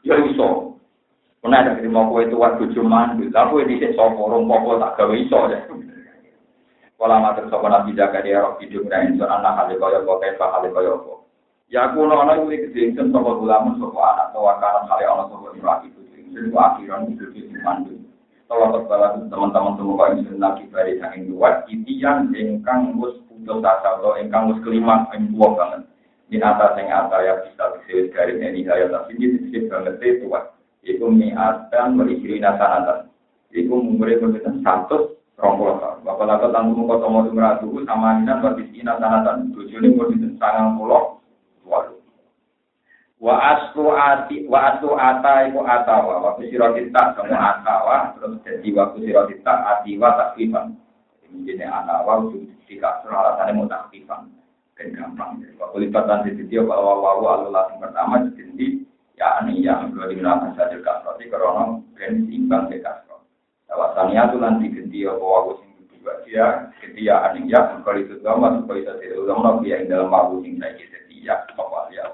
Ya iso. Mana ada terima kue tua tujuh mandu. Lalu di sini soporong pokok tak gawe iso ya. Kala matur sapa Nabi Zakaria roh hidup ra insun anak hale kaya apa kae hale kaya apa. Ya kuno ana kuwi gede insun sapa ulama sapa anak tua kana hale ana sapa laki kuwi. Sing akhiran hidup sing mandu. Tolong kepala teman-teman semua kau insun lagi bari saking dua yang ingkang wis putus asa atau ingkang wis kelima ing tua banget. Di atas yang atas ya bisa disebut garis ini saya tapi ini disebut banget itu Iku mi adan berisi nasanatan. Iku umurnya berbeda satu rongkol bapak lata tanggung muka tomo sumratu sama ina berarti sanatan tujuh ini mau sangang pulau waduh wa aslu ati wa aslu ata iku atawa waktu siro kita semua atawa terus jadi waktu siro kita atiwa takfifan ini atawa jika surah alasannya mau takfifan kan gampang waktu lipatan di video bahwa wawu alulah pertama jadi ya ini yang kedua digunakan saja kasroti karena ben imbang ke kasroti Tawasania itu nanti ganti apa aku sing kedua dia setia aning ya kalau itu lama supaya itu tidak ulama dia yang dalam aku sing saya setia apa dia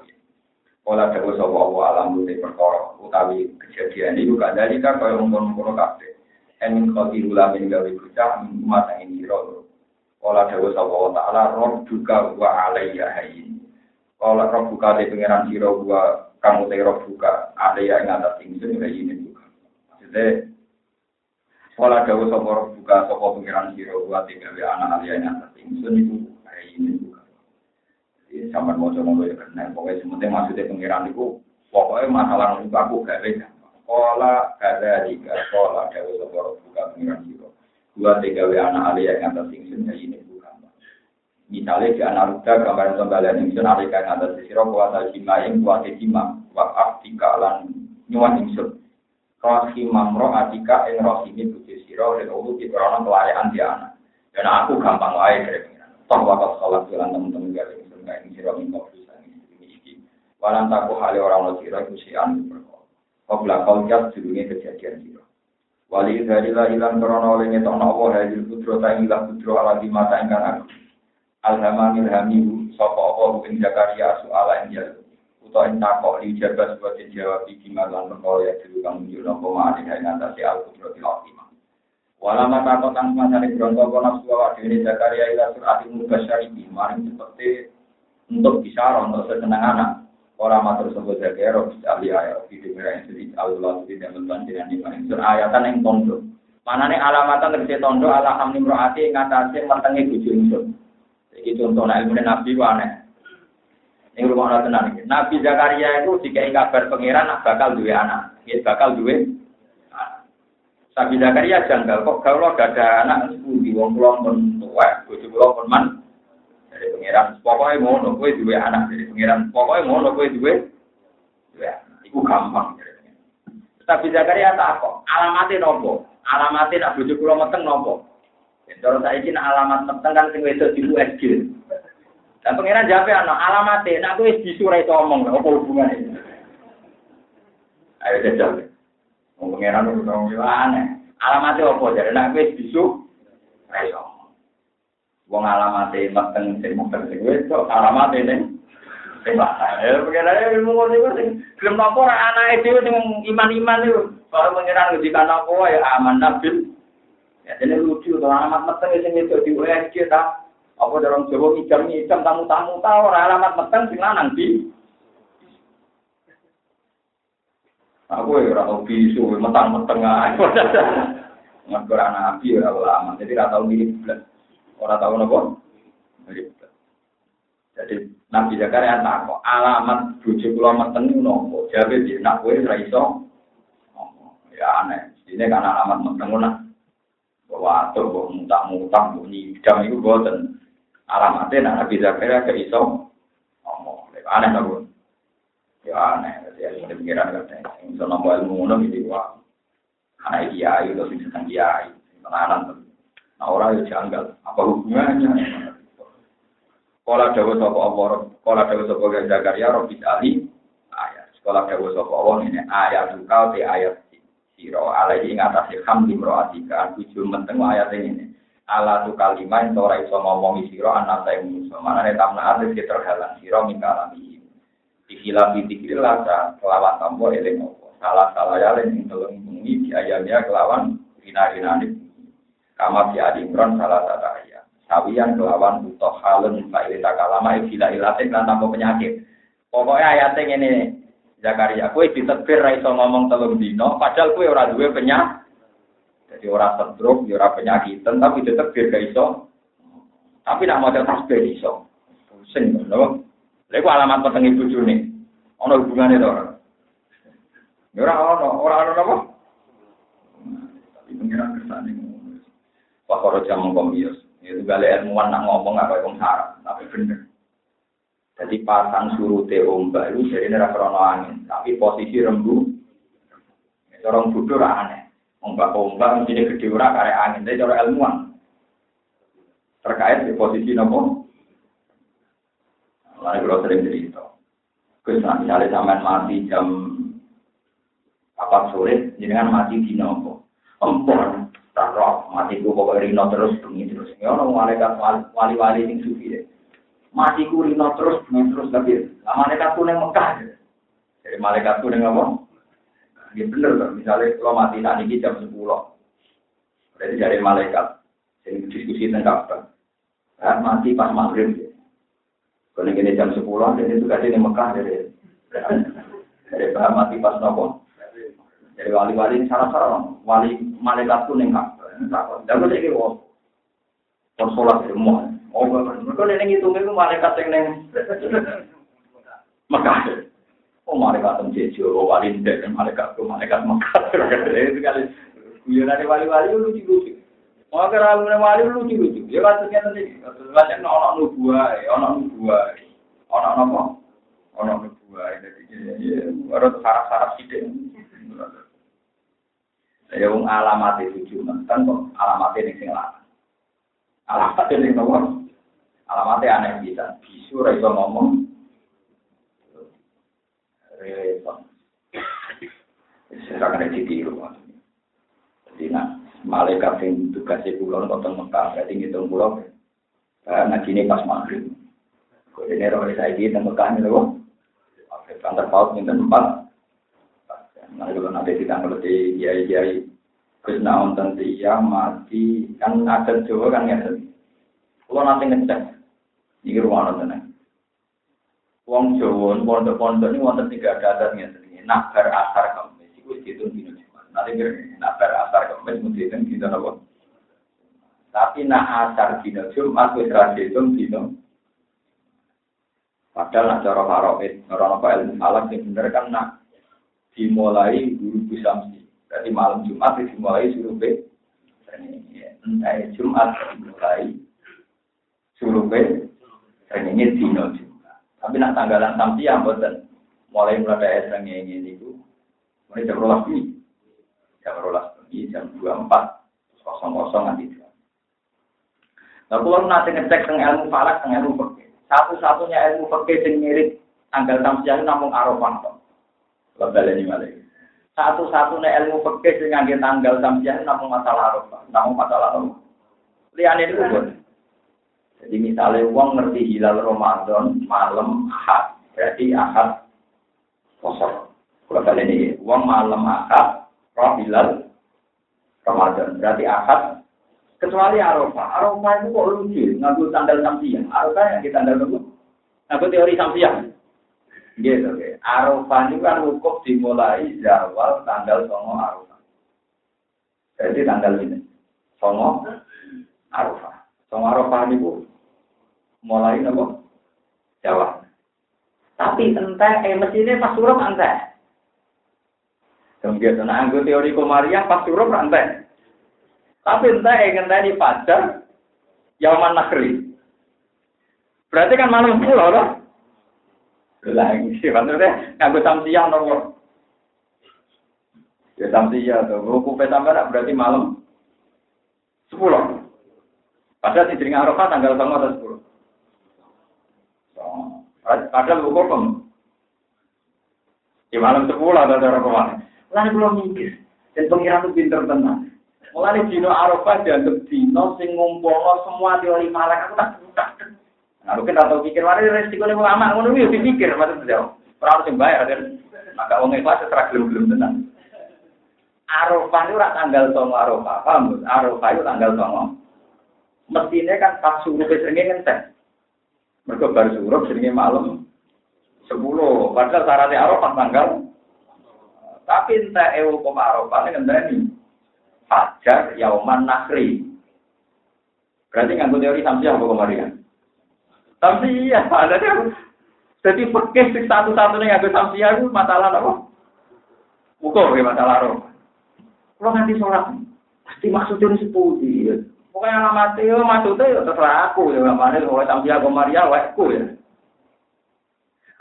Ola dawa sapa wa alam te perkara utawi kejadian itu gak dari kan kaya ngono-ngono kabeh. En khoti ulamin gawe bocah mata ini ro. Ola dawa sapa taala roh duka wa alayya hayyin. Ola roh buka te pangeran sira kamu te roh buka alayya ing atas ingsun hayyin juga. Maksudnya Kala dawa sapa buka sapa pengiran sira wa tiga anak aliyane atas ingsun iku hari ini juga. Jadi sampean maca ngono ya kena pokoke sementing maksudnya pengiran iku pokoke masalah niku aku gak beda. Kala kada jika kala dawa sapa buka pengiran sira. Wa tiga anak aliyane atas ingsun hari ini. Misalnya di anak ruda gambaran kembalian ingsun alika atas sira kuasa jima ing kuasa jima wa aktika lan nyuwun ingsun. Rohi mamro adika ing rohimi buji siro dan ulu di korona kelayaan dia anak. Dan aku gampang wae dari pengiran. Toh wakil sholat jalan teman-teman gak ing siro ing siro kopi sang ini iki. Walan taku hali orang lo siro anu berkor. Qabla qauliyat sedurunge kejadian sira. Wali dari la ilang krono oleh ngetokno Allah hadil putro ta ilang putro ala di mata ingkang aku. Alhamamil hamihu sapa apa ing Zakaria soala ing jaluk. Uta ing takok li jaga sebagai jawab iki malan perkara ya dulu kang muncul napa mari ing ngatasi al putro tilawati. Walama takok kang masane bronto kono nafsu awak dhewe Zakaria ila surati mubasyarihi maring seperti untuk bicara untuk sesenang anak. Orang matur sebut Zakaria roh ahli ayat video merah yang sedih Allah tidak membantiran di mana sur ayatan yang tondo. Mana nih alamatan terkait tondo ala hamni rohati ngatasi mentengi bujuk insur. Jadi contoh ilmu nabi aneh. Ini rumah Allah tenang. Nabi Zakaria itu jika kabar pangeran bakal dua anak, dia bakal dua Nabi Zakaria janggal kok kalau gak ada anak sepuluh wong pulau pun tua, bujuk pulau pun man dari pangeran. Pokoknya mau nopo dua anak dari pangeran. Pokoknya mau nopo dua dua. Iku gampang. Tapi Zakaria tak kok. Alamatnya nopo. Alamatnya nak bujuk pulau meteng nopo. Dorong saya ini alamat meteng kan tinggal itu di USG. Dan pengiran jawab ya, alamat ya, nah gue di surai omong, nggak apa hubungane. ini. Ayo jajal, mau pengiran itu dong aneh. Alamat apa jadi, nah gue di surai itu. Wong alamate meteng sing sih, makan sih gue itu alamat ini. Eh, pengiran ya, mau ngerti gue sih, belum laporan anak iman-iman itu. Kalau pengiran itu di kanak-kanak, ya aman, nabil. Ya dene lucu to alamat meteng sing wedok di USG ta. Apa dalam Jawa ngijam-ngijam tamu-tamu ta ora alamat meteng sing lanang di. Aku ya ora tau bisu metang-meteng ae. Ngaku anak nabi ora ulama, jadi ora tau mirip blas. Orang tahu nopo. Jadi Nabi Zakaria kok alamat bujuk kula meten nopo. Jadi dia nak kowe ora iso. Ya aneh. Ini kan alamat meten ngono. Bahwa atau kok mutak-mutak bunyi bidang itu boten. Alamatnya nak Nabi Zakaria ke iso. Ngomong. Aneh nopo. Ya aneh. Jadi ada pikiran katanya. Iso nopo ilmu ngono gitu. Wah. Anak kiai itu sing sedang kiai. Tenanan Nah orang itu janggal. Apa hubungannya? Sekolah dawa sopo Allah, sekolah dawa sopo Zakaria, Robi Ali, ayat. Sekolah dawa sopo Allah ini ayat tukau di ayat siro. Alaihi ngatasi hamdi mro'atika, tujuh menteng ayat ini. Ala tu kalimah yang tora iso ngomongi siro, anak saya musuh. Mana nih tamna artis terhalang siro, minta alami. Dikhilah dikhilah lasa, kelawan tambo eling Salah salah ya, yang tolong di ayamnya kelawan rina-rina Kama fi Adi Imran salah satu ayat. Sawiyan kelawan butuh halun ilita kalama ikilah ilatik dan tanpa penyakit. Pokoknya ayatnya ini Zakaria, kue ditebir raiso ngomong telung dino, padahal kue ora duwe penyakit. Jadi orang stroke, ya ora penyakitan, tapi ditebir gak iso. Tapi nak mau tasbih iso. Pusing lho. Lha alamat peteng ibu june. Ana hubungane to ora? Ya ora ana, ora ana apa? Tapi pengiran kersane Wakoro jam komius. Itu balik ilmuwan nak ngomong apa yang sarap, tapi bener. Jadi pasang surute ombak itu jadi neraka krono angin, tapi posisi rembu. Orang bodoh aneh. Ombak ombak mesti gede ora karek angin, tapi cara ilmuwan. Terkait di posisi nopo. Lalu kalau sering cerita. Terus misalnya sampai mati jam apa sore, jangan mati di nopo. Empor, tak roh matiku pokoknya rino terus bengi terus ya orang malaikat wali-wali sing sufi ya matiku rino terus bengi terus tapi lah malaikatku neng Mekah. Jadi malaikatku neng apa? Ini bener kan misalnya kalau mati saat ini jam sepuluh. Berarti dari malaikat. Ini diskusi tentang apa ya, mati pas maghrib. Kalau ini jam sepuluh jadi itu kasih di Mekah dari dari bahan mati pas nopo. Dari wali-wali salah-salah wali malaikat pun yang dan mereka ini wong sholat semua. Mereka ini ngitung itu malaikat yang neng Mekah. Oh, malaikat yang jejo, oh, wali tidak, malaikat itu malaikat Mekah. Itu kali, guyonan wali-wali lucu-lucu. Mau ke ramu wali lucu-lucu. Ya kasusnya nanti, kasus banyak orang nubuah, orang nubuah, orang apa? Orang nubuah, jadi ya, harus sarap-sarap sidik. Ya wong alamat itu cuma kan kok alamat ini sing lanang. Alamat ini nomor. Alamatnya aneh bisa. Bisu iso ngomong. Repot. Saya akan ditiru. Jadi nah, malaikat yang tugasnya pulau nonton Mekah, berarti ngitung pulau. Nah, ini pas maghrib. Kau ini roh saya di Mekah ini loh. Kantor paut minta tempat. Nah, kalau nanti kita ngerti kiai-kiai Gus naon tentu ya mati kan ada Jawa kan ya. Kalau nanti ngecek di rumah nonton Wong Jawa pondok-pondok ini wonten tiga adatnya sedikit. Nak bar asar kemis itu dihitung dino Jumat. Nanti nak bar asar kemis mesti dihitung dino apa? Tapi nak asar dino Jumat wis dihitung dino. Padahal nak cara faraid, orang apa ilmu falak yang bener kan nak dimulai guru bisamsi. Berarti malam Jumat dimulai suruh be. Entah Jumat dimulai suruh be. ini dino Jumat. Tapi nak tanggalan sampai yang boten mulai mulai esreng ini itu mulai jam rolas ini jam rolas ini jam dua empat kosong kosong nanti Nah, kalau nanti ngecek tentang ilmu falak, tentang ilmu fikih, satu-satunya ilmu fikih yang mirip tanggal samsiah namun arafah. Kalau ini malah. Satu-satunya ilmu fikih yang ngangge tanggal samsiah namun masalah arafah, namun masalah arafah. Lihat ini pun. Jadi misalnya uang ngerti hilal Ramadan malam ahad, berarti ahad kosong. Kalau kali ini uang malam ahad, roh hilal Ramadan, berarti ahad Kecuali Arafah. Arafah itu kok lucu, ngaku tanggal samsiah. Arafah yang kita tanggal dulu. Ngaku teori samsiah. Gitu, oke. Arafah itu kan wukuf dimulai zawal tanggal songo Arafah. Jadi tanggal ini. Songo Arafah. Songo Arafah itu mulai nopo Jawa. Tapi entah, eh mesinnya pas suruh entah. Kemudian, nah, teori komariah pas suruh entah. Tapi entah yang tadi fajar, Yaman Nakri. Berarti kan malam pulau loh. Lagi sih, maksudnya nganggo samsiah nomor. Ya samsiah tuh, ruku petambarak berarti malam sepuluh. Padahal di Dringa Arafah tanggal sama atau sepuluh. Padahal hukum di malam sepuluh ada cara ke mana. Lalu belum mikir. Dan pengiran itu pinter tenang. Mulai dino Arafah dianggap dino sing ngumpulno semua teori malak aku tak tak. Nah, mungkin atau pikir mari resiko nih ulama ngono iki dipikir maksud jauh. Ora harus bayar kan. Maka wong ikhlas setra gelem-gelem tenan. Arafah itu ora tanggal 9 Arafah, paham? Arafah itu tanggal 9. Mestine kan pas suruh seringe ngenteng. Mergo bar suruh seringe malam 10. Padahal syaratnya Arafah tanggal tapi entah ewo koma Arafah ngenteni fajar yauman nakri. Berarti nganggo teori samsiah apa kemarin? Samsiah, ada jadi fikih satu-satunya nganggo samsiah itu masalah apa? Ukur ya masalah roh. Kalau nanti sholat, pasti maksudnya sepuji. Pokoknya alamat itu maksudnya ya terserah aku ya, mana kalau samsiah kemarin wekku ya.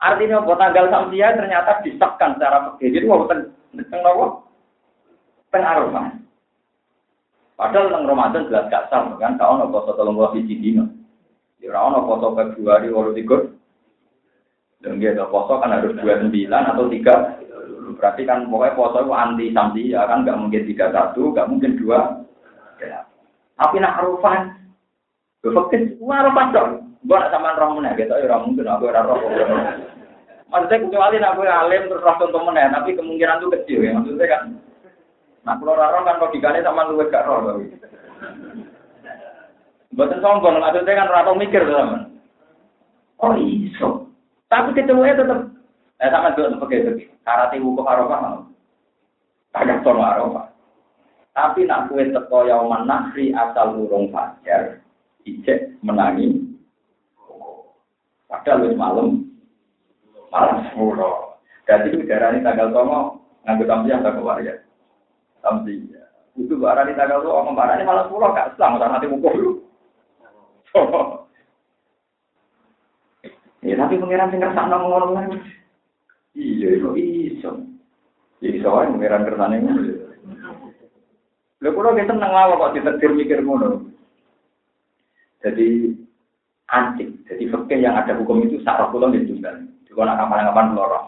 Artinya buat tanggal samsiah ternyata disahkan secara fikih. Jadi mau tentang apa? Pengaruh Padahal nang Ramadan jelas gak sah kan, kau poso tolong gua hiji dino. Ya ora ono poso Februari walu tiga. Dan dia poso kan harus dua sembilan atau tiga. Berarti kan pokoknya poso itu anti samsi ya kan nggak mungkin tiga satu, nggak mungkin dua. Ya. Tapi nak arufan, Fakir, wah arufan dong. Gua nak sama roh mana, gitu ya mungkin aku ora roh. Maksudnya kecuali aku alim terus roh contoh mana, tapi kemungkinan itu kecil ya. Maksudnya kan Nah, kalau roh kan logikanya sama luwes gak roh. Buatan sombong, maksudnya kan rata mikir teman. Oh iso. Tapi ketemunya tetap. Eh sama juga pakai itu. Karate wukuf arafah mau. Ada tono arafah. Tapi nak kue teko yauman nakri asal urung fajar, ijek menangi. Padahal wis malam, malam sepuluh. Jadi udara ini tanggal tomo, nganggo tampiah tak keluarga. Samsi. Itu barang di tanggal tua, barang ini malah pulau gak selang, udah nanti. Ya tapi pengiran sing kersane ngomong Iya, itu iso. Ya iso wae pengiran kersane ngono. Lha kula ki seneng wae kok ditetir mikir ngono. Jadi antik. Jadi fakir yang ada hukum itu sak kula nggih tunggal. Dikono kapan-kapan kula roh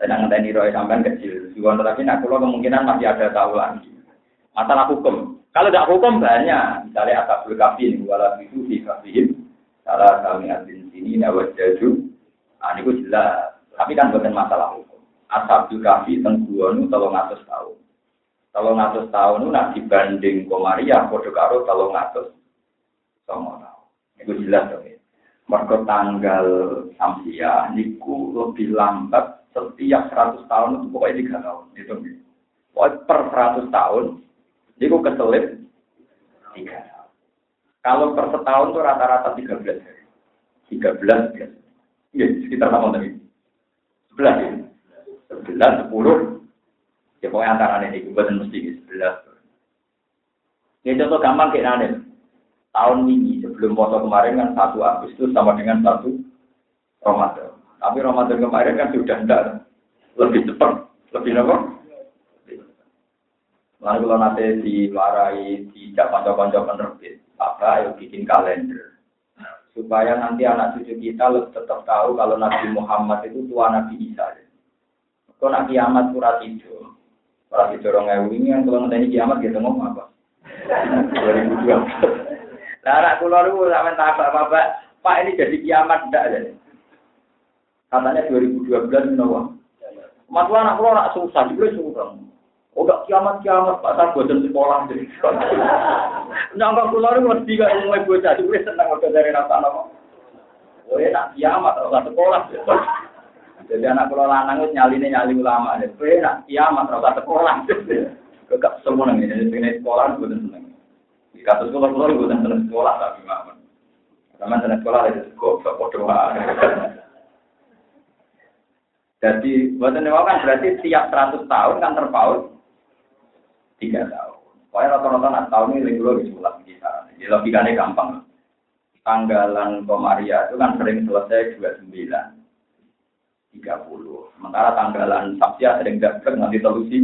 Saya ngenteni roy sampean kecil. Juga tapi nak kulo kemungkinan masih ada tahu lagi. Masalah hukum. Kalau tidak hukum banyak. Misalnya asabul kafi ini wala itu fi kafihim. Salah kami adin sini nawat jaju. Ah, ini jelas. Tapi kan bukan masalah hukum. Asabul kafi tengguanu tolong atas tahun. Tolong atas tahun itu nak dibanding komaria, kode karo tolong atas sama tahun. Itu jelas dong ya. Mereka tanggal Samsia, niku lebih lambat setiap 100 tahun itu pokoknya tiga tahun. Itu Pokoknya per 100 tahun, niku keselip tiga tahun. Kalau per setahun itu rata-rata 13 hari. 13 ya. Iya, sekitar sama tadi. 11 ya. 11, 10, Ya pokoknya antara ini, bukan mesti sebelas. Ini contoh gampang kayak nanti. Tahun ini sebelum foto kemarin kan satu Agustus sama dengan satu Ramadan. Tapi Ramadan kemarin kan sudah tidak lebih cepat, lebih apa? Lalu kalau nanti diwarai, tidak konco-konco penerbit, apa ayo bikin kalender. Supaya nanti anak cucu kita tetap tahu kalau Nabi Muhammad itu tua Nabi Isa. Kalau Nabi kiamat surat itu, Orang di dorong ewu ini yang kalau nanti kiamat gitu ngomong apa? 2012. Nah, anak kulo itu sampai tak apa apa. Pak ini jadi kiamat enggak jadi. Katanya 2012 nopo. Mas anak nak susah juga susah. Oh gak kiamat kiamat Pak saya bosan sekolah jadi. Nyangka kulo itu mesti gak mulai bocah juga senang udah dari rasa nopo. Oh ya nak kiamat kalau sekolah. Jadi anak pulau lanang nyali nyali ulama. Jadi kowe nak kiamat rasa sekolah. Gak semua nih. Jadi pengen sekolah gue seneng. Di kasus sekolah sekolah gue seneng sekolah tapi mama. Sama seneng sekolah itu kok doa. Jadi buatan kan berarti tiap 100 tahun kan terpaut tiga tahun. Pokoknya rata-rata nak tahun ini lingkulo di sekolah kita. Jadi logikanya gampang. Tanggalan Komaria itu kan sering selesai 29 30. Sementara tanggalan Sabtia sering dapat nanti telusi,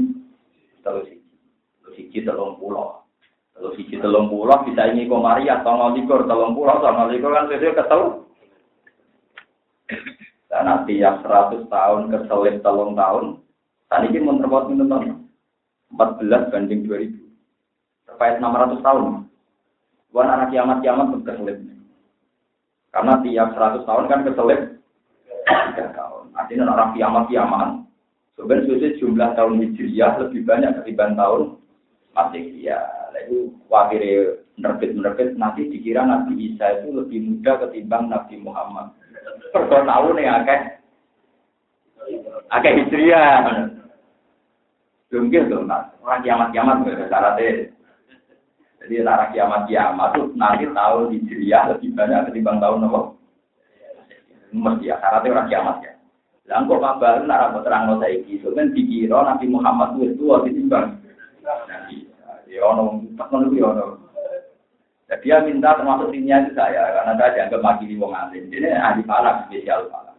telusi, telusi telung pulau. Telusi telung pulau bisa ini komaria atau likur telung pulau sama likur kan sesuai kesel. Dan nanti yang 100 tahun keselip telung tahun, tadi ini menterbuat minum 14 banding 2000. Terkait 600 tahun. Bukan anak kiamat-kiamat keselip. Karena tiap 100 tahun kan keselip 3 tahun. Artinya orang kiamat-kiamat. Sebenarnya jumlah tahun Hijriah lebih banyak ketimbang tahun Masihiyah. Lalu wakil menerbit-menerbit nanti dikira Nabi Isa itu lebih muda ketimbang Nabi Muhammad. Perkara tahun ya akeh. Akeh Hijriah. Gitu, nah. orang kiamat-kiamat syaratnya. Jadi orang kiamat-kiamat itu nanti tahun Hijriah lebih banyak ketimbang tahun apa? Mesti ya, syaratnya orang kiamat ya. Lah kok kabar nak ra terang saiki, sampeyan dikira Nabi Muhammad wis tuwa ditimbang. Ya ono ngono ya ono. Jadi dia minta termasuk timnya itu saya, karena saya dianggap makili wong alim. Ini ahli falak, spesial falak.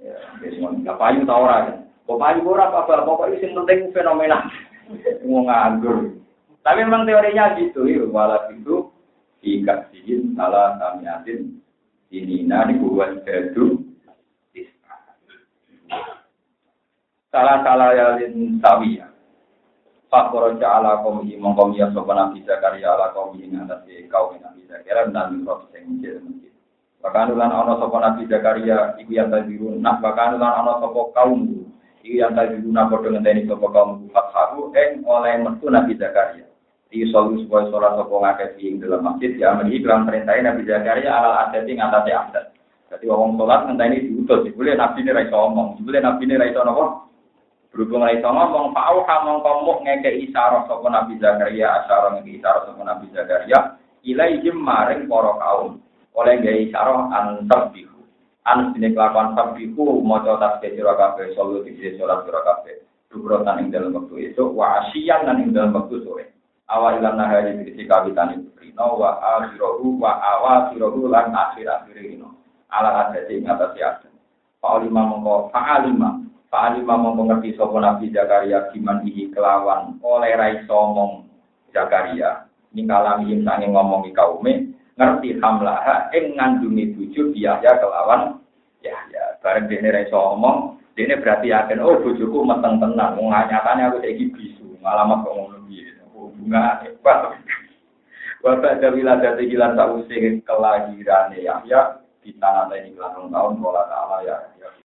Ya, semua nggak payu tau orang. Payu ora apa-apa, pokoknya sing penting fenomena. Mau nganggur. Tapi memang teorinya gitu, ya. Walau itu, jika sih salah samiatin, ini nani buat jadu, salah-salah yalin sawiya. Pak Koroja ala komi mongkomi ya sopan Nabi Zakaria ala komi ing atas kau Nabi Zakaria dan mikrof sing masjid masjid. Bahkan ulan ono sopan Nabi Zakaria iku yang tadiru nah bahkan ulan ono sopo kaum yang tadiru nah bodoh ngenteni sopo kaum fathahu eng oleh metu Nabi Zakaria. Di solu supaya sholat sopo ngakeh ing dalam masjid ya amri iklan perintahnya Nabi Zakaria ala aseti ngatasi aset. Jadi wong sholat ngenteni diutus, boleh Nabi ini raiso omong, boleh Nabi ini raiso nopo Berhubung sama ngomong Pak kamu ngomong ngeke isyarat sopo Nabi Zakaria, asyara ngeke isyarat sopo Nabi Zakaria, ilaihim maring poro kaum. Oleh gaya isyarat antar bihu. An sini kelakuan sabbihu, moco tasbih sira kabeh, solu dikisi sholat sira kabeh. Dubrotan ing dalam waktu itu, wa asyian dan ing dalam waktu sore. Awal ilan nahari dikisi kawitan itu rino, wa akhirohu, wa awasirohu, lan akhir akhir rino. Ala adati ngatasi adan. Fa'alima mongko, fa'alima, Pak Ali mau mengerti sopo Nabi Zakaria giman ihi kelawan oleh rai somong Zakaria. Ini kalami sange ngomongi kaume ngerti hamlaha ing ngandungi tujuh biaya kelawan ya ya bareng dene rai somong Ini berarti yakin, oh bojoku meteng tenan, mau nyatanya aku saiki bisu, malamat kok ngono piye. Oh bunga hebat. Bapak ada wilayah hilang tak usih kelahiran ya, di tanah ini tahun tahun pola ta'ala ya.